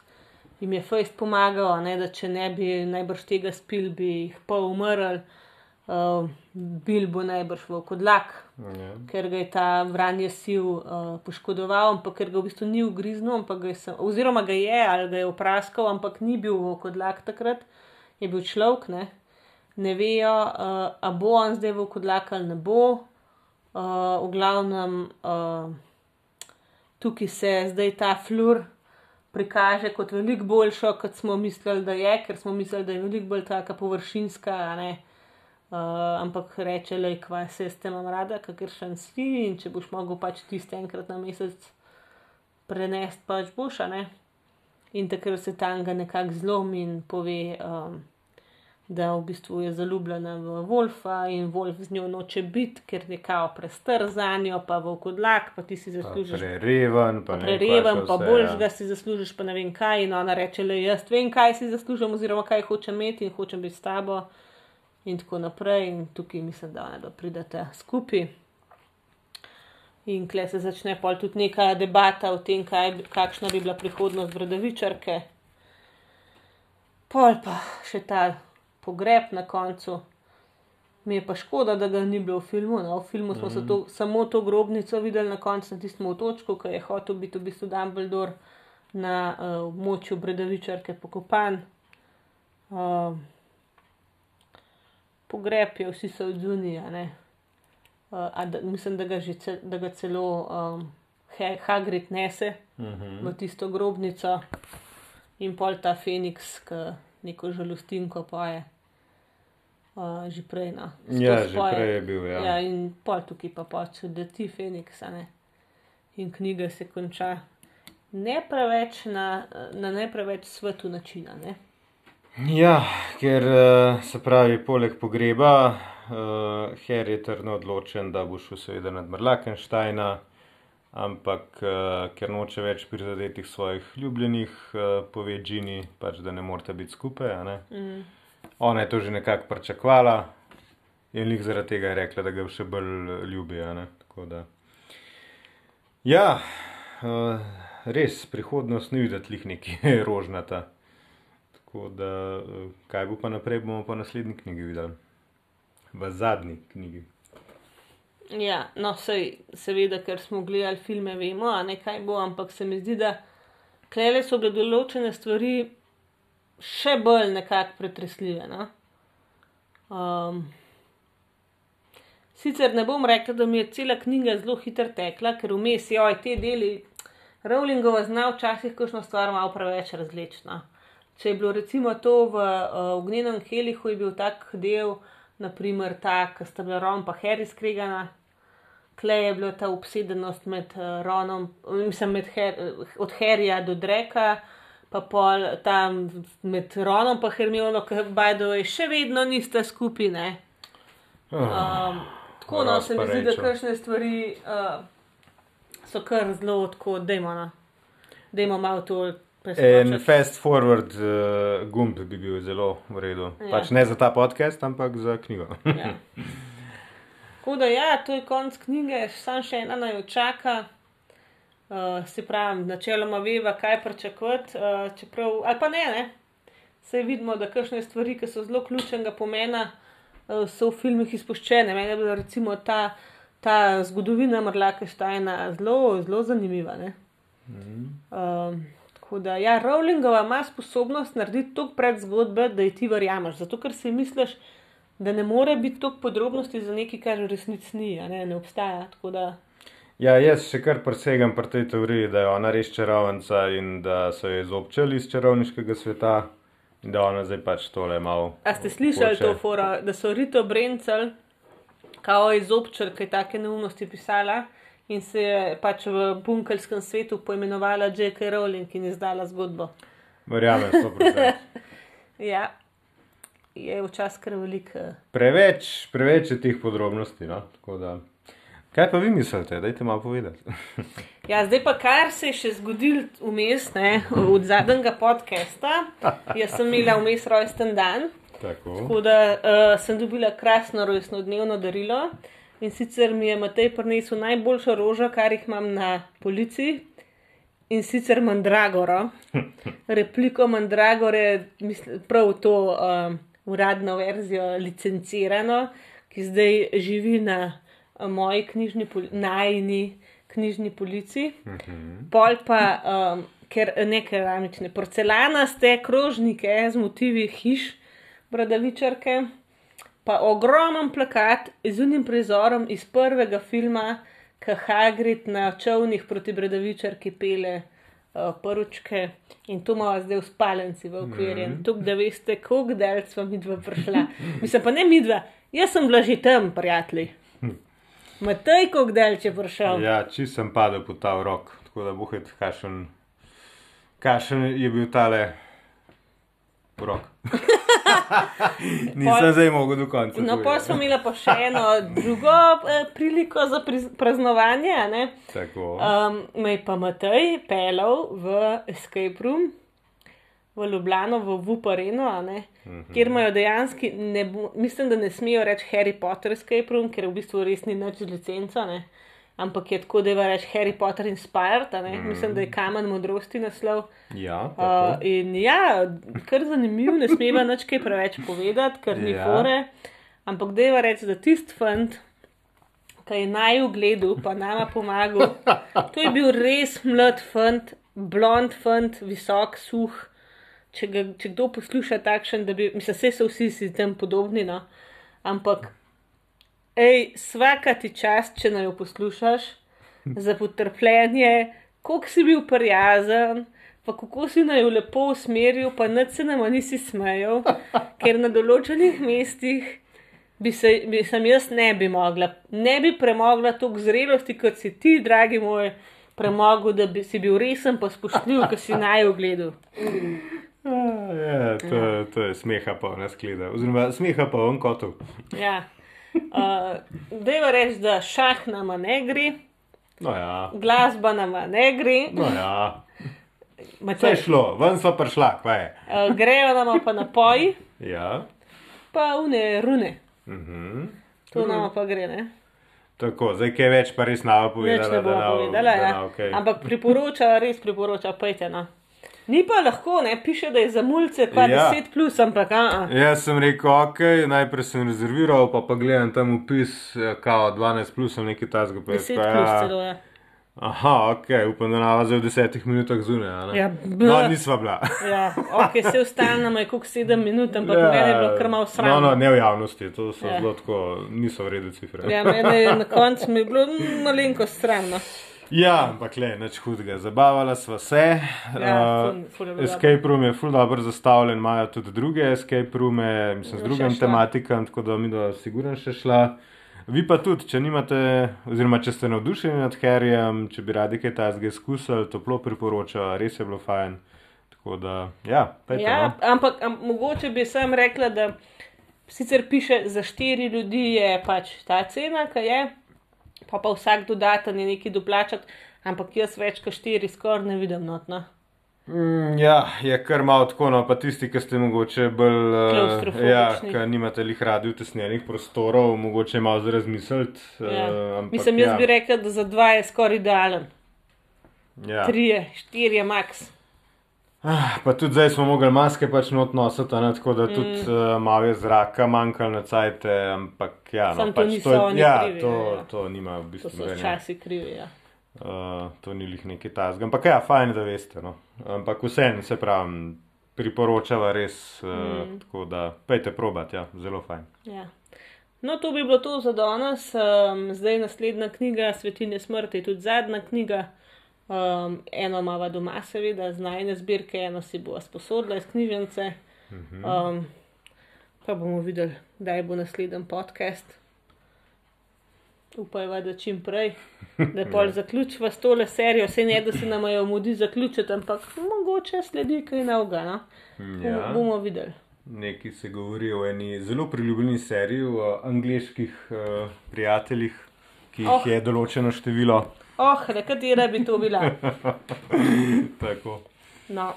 jim je fejst pomagal, ne, da če ne bi najbrž tega spil, bi jih pa umrl uh, bil bo najbrž v kodlak, ja. ker ga je ta vranje sil uh, poškodoval, ampak ker ga v bistvu ni ugriznil, sem, oziroma ga je ali ga je opraskal, ampak ni bil v kodlak takrat, je bil človek, ne, ne vejo, uh, a bo on zdaj v kodlak ali ne bo. Uh, v glavnem, uh, tukaj se zdaj ta flur prikaže kot veliko boljšo, kot smo mislili, da je, ker smo mislili, da je veliko bolj taka površinska, ne, uh, Uh, ampak reče, je kva se s tem rada, kakor še si in če boš mogel pač tiste enkrat na mesec prenesti, pač boš, ne. In takrat se tanga nekako zlomi in pove, um, da v bistvu je zaljubljena v Wolfa in Wolf z njo noče biti, ker je kao prestr za njo, pa v kodlak, pa ti si zaslužiš. Prereven, pa, pa prereven, pa boljš ga si zaslužiš, pa ne vem kaj. In ona reče, da jaz vem, kaj si zaslužim, oziroma kaj hočem imeti in hočem biti s tabo in tako naprej. In tukaj mislim, da ne pridete skupaj. In kle se začne pol tudi neka debata o tem, kaj, kakšna bi bila prihodnost bradavičarke. Pol pa še ta pogreb na koncu. Mi je pa škoda, da ga ni bilo v filmu. No? V filmu smo mm -hmm. to, samo to grobnico videli na koncu, na tistem otočku, ki je hotel biti v bistvu Dumbledore na uh, območju bradavičarke pokopan. Uh, pogreb je, vsi so odzunili. Uh, mislim, da ga, cel, da ga celo um, Hagrid nese uh mhm. -huh. v tisto grobnico in pol ta Feniks, ki neko žalostinko poje. Uh, že prej, no. Ja, že poje. prej je bil. Ja. ja, in pol tukaj pa pač, da ti Feniks, ne. In knjiga se konča ne preveč na, na ne preveč svetu načina, ne. Ja, ker eh, se pravi, poleg pogreba, uh, Harry je trdno odločen, da bo šel seveda nad Mrlakensteina, ampak uh, ker noče več prizadetih svojih ljubljenih, uh, pove Džini, pač, da ne morete biti skupaj. Mm. Ona je to že nekako pričakvala in jih zaradi tega je rekla, da ga še bolj ljubi. Ja, uh, res, prihodnost ni videti nekaj rožnata. Tako da, eh, kaj bo pa naprej, bomo pa v naslednji knjigi videli, v zadnji knjigi. Ja, no, sej, seveda, ker smo gledali filme, vemo, ne kaj bo, ampak se mi zdi, da klele so bile določene stvari še bolj nekako pretresljive. No? Um, sicer ne bom rekla, da mi je cela knjiga zelo hitro tekla, ker vmes je oj te deli. Rowlingova zna včasih kakšno stvar malo preveč različna. Če je bilo recimo to v uh, Ognjenem Helihu, je bil tak del, naprimer ta, ki sta bila Ron pa Harry skregana, klej je bila ta obsedenost med uh, Ronom, mislim, med Her od Harryja do Dreka, pa pol tam med Ronom in Hermiono, ki bajdo je še vedno nista skupine. Um, tako no, se mi zdi, da kakšne stvari uh, so kar zelo tako, dajmo, no. dajmo malo to. En fast forward uh, gumb bi bil zelo v redu. Ja. Pač ne za ta podcast, ampak za knjigo. ja. Tako da, ja, to je konc knjige, samo še ena naj čaka. Uh, se pravi, načeloma veva, kaj pričakovati, uh, čeprav, ali pa ne, ne. Vse vidimo, da kakšne stvari, ki so zelo ključnega pomena, uh, so v filmih izpuščene. Meni je bila recimo ta, ta zgodovina Mrlakeštajna zelo, zelo zanimiva. Mm -hmm. Tako da, ja, Rowlingova ima sposobnost narediti toliko pred zgodbe, da ji ti verjameš. Zato, ker si misliš, da ne more biti toliko podrobnosti za nekaj, kar v resnici ni, ne, ne obstaja. Ja, jaz še kar presegam pri tej teoriji, da je ona res čarovnica in da so jo izobčali iz čarovniškega sveta in da ona zdaj pač tole malo. A ste slišali poče. to fora, da so Rito Brencel, kao izobčal, kaj take neumnosti pisala in se je pač v bunkelskem svetu poimenovala J.K. Rowling in izdala zgodbo. Verjamem, 100%. ja je včasih kar velik. Eh. Preveč, preveč je teh podrobnosti. No? Da... Kaj pa vi mislite, da je to malo povedati? ja, zdaj pa kar se je še zgodil vmes, od zadnjega podcasta. Jaz sem imela vmes rojsten dan. Tako. Tako da uh, sem dobila krasno rojstno dnevno darilo. In sicer mi je Matej prinesel najboljšo rožo, kar jih imam na policiji. In sicer Mandragoro, repliko Mandragore, mislim, prav to. Uh, uradno verzijo licencirano, ki zdaj živi na eh, moji knjižni, najni knjižni polici. Mhm. Pol pa, um, ker ne keramične, porcelanaste krožnike z motivi hiš, bradavičarke, pa ogromen plakat z unim prizorom iz prvega filma, ki Hagrid na čovnih proti bradavičarki pele uh, prvičke in to imamo zdaj v spalnici v okviru. Mm. Tukaj, da veste, koliko del smo mi dva prišla. Mislim pa ne mi dva, jaz sem bila že tam, prijatelji. Matej, koliko del če prišel. Ja, če sem padel po ta rok, tako da bohet, kašen, kašen je bil tale rok. Nisem pa, zdaj mogel do konca. No, pa smo imeli pa še eno drugo eh, priliko za praznovanje. Um, me je pa Matej pelal v Escape Room. V Ljubljano, v Vupareno, uh mhm. -huh. kjer imajo dejansko, mislim, da ne smejo reči Harry Potter Escape Room, ker v bistvu res ni več licenca. Uh ampak je tako, da je reč Harry Potter inspired, mm. mislim, da je kamen modrosti naslov. Ja, uh, in ja, kar zanimivo, ne smeva nič kaj preveč povedati, ker ni ja. fore. Ampak da je reč, da tisti fant, ki je naj v gledu, pa nama pomagal, to je bil res mlad fant, blond fant, visok, suh. Če, ga, če kdo posluša takšen, da bi, mislim, so vsi si tam podobni, no? ampak Ej, vsaka ti čas, če naj jo poslušaš, za potrpljenje, koliko si bil prijazen, pa kako si naj jo lepo usmeril, pa nad se nam nisi smejal, ker na določenih mestih bi se bi sem jaz ne bi mogla, ne bi premogla toliko zrelosti, kot si ti, dragi moj, premogel, da bi si bil resen, pa spoštljiv, ko si naj ogledal. Ja, to, to je smeha pa v nas gleda, oziroma smeha pa v enkotu. Ja. Uh, Dejva reči, da šah nama ne gre, no ja. glasba nama ne gre. No ja. Vse je šlo, ven so prišla, kaj je. Uh, grejo nama pa napoji. Ja. Pa une rune. Uh mhm. -huh. To nama pa gre, ne? Tako, zdaj kaj več pa res nava povedala. Več ne bo povedala, ja. Okay. Ampak priporoča, res priporoča, pejte na. No. Ni pa lahko, ne piše, da je za mulce pa ja. 10 plus, ampak. Jaz sem rekel, ok, najprej sem rezerviral, pa pa gledam tam upis, ja, kao 12 plus, nekaj tasga. 10 pa, plus, ja. celo je. Ja. Aha, ok, upam, da nava zdaj v desetih minutah zunaj. Ja, no, nisva bila. ja, ok, se ustavljamo, je kuk 7 minut, ampak ja, meni je bilo kar malo sram. No, no, ne v javnosti, to so ja. zelo tako, niso vredne cifre. ja, meni je na koncu mi bilo malenko sram. Ja, ampak le, neč hudega. Zabavala sva se. Ja, uh, escape room je full dobro zastavljen, imajo tudi druge escape roome, mislim, z drugim tematikom, tako da mi da sigurno še šla. Vi pa tudi, če nimate, oziroma če ste navdušeni nad Harryjem, če bi radi kaj tajnega izkusili, toplo priporočam, res je bilo fajn. Tako da, ja, pejte, Ja, no. ampak am, mogoče bi sam rekla, da sicer piše za štiri ljudi je pač ta cena, ki je, pa pa vsak dodaten je nekaj doplačati, ampak jaz več kot štiri skoraj ne vidim notno. Mm, ja, je kar malo tako, no, pa tisti, ki ste mogoče bolj, eh, Klavstrofobični. ja, ki nimate lih radi utesnjenih prostorov, mogoče malo za razmisliti. Ja. eh, ampak Mislim, jaz ja, bi rekla, da za dva je skoraj idealen. Ja. Trije, štirje max. Ah, Pa tudi zdaj smo mogli maske pač not nositi, ne, tako da tudi Mm. uh, malo je zraka manjkalo na cajte, ampak ja, no, Samo to pač je- oni ja, krivi, to, ja, to nima v To bistvu so nobenega. včasih krivi. Ja. Uh, to ni lih nekaj tazga. Ampak ja, fajn, da veste. No. Ampak vseeno se pravim, priporočava res, uh, mm. tako da pejte probat, ja, zelo fajn. Ja. No, to bi bilo to za danes. Um, zdaj naslednja knjiga, Svetinje smrti, tudi zadnja knjiga. Um, eno imamo doma, seveda, z najne zbirke, eno si bo sposodila iz knjižnice. Um, pa bomo videli, kdaj bo naslednji podcast. Upajva, da čim prej, da pol zaključiva s tole serijo. Vse ne, da se nam jo mudi zaključiti, ampak mogoče sledi kaj novega. No? Ja. bomo videli. Nekaj se govori o eni zelo priljubljeni seriji, o angliških uh, prijateljih, ki jih oh. je določeno število. Oh, da katera bi to bila. Tako. No,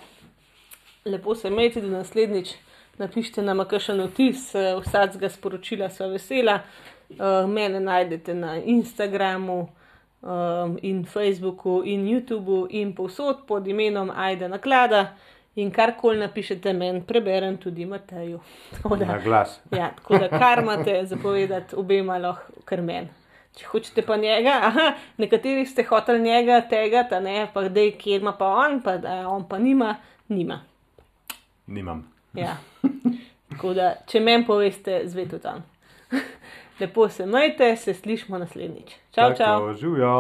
lepo se imejte, da naslednjič napišite nam kakšen vtis, eh, vsakega sporočila sva vesela. Uh, mene najdete na Instagramu um, in Facebooku in YouTubu in povsod pod imenom Aida Naklada. In karkoli napišete meni, preberem tudi Mateju. Tako da- Na glas. Ja, tako da kar imate zapovedati, obema lahko kar meni. Če hočete pa njega, aha, nekateri ste hoteli njega tega, ta ne, pa zdaj, kjer ima pa on, pa da on pa nima, nima. Nimam. Ja. Tako da, če meni poveste, zveto tam. Lepo se majte, se slišmo naslednjič. Čau, čau. Tako, Živijo.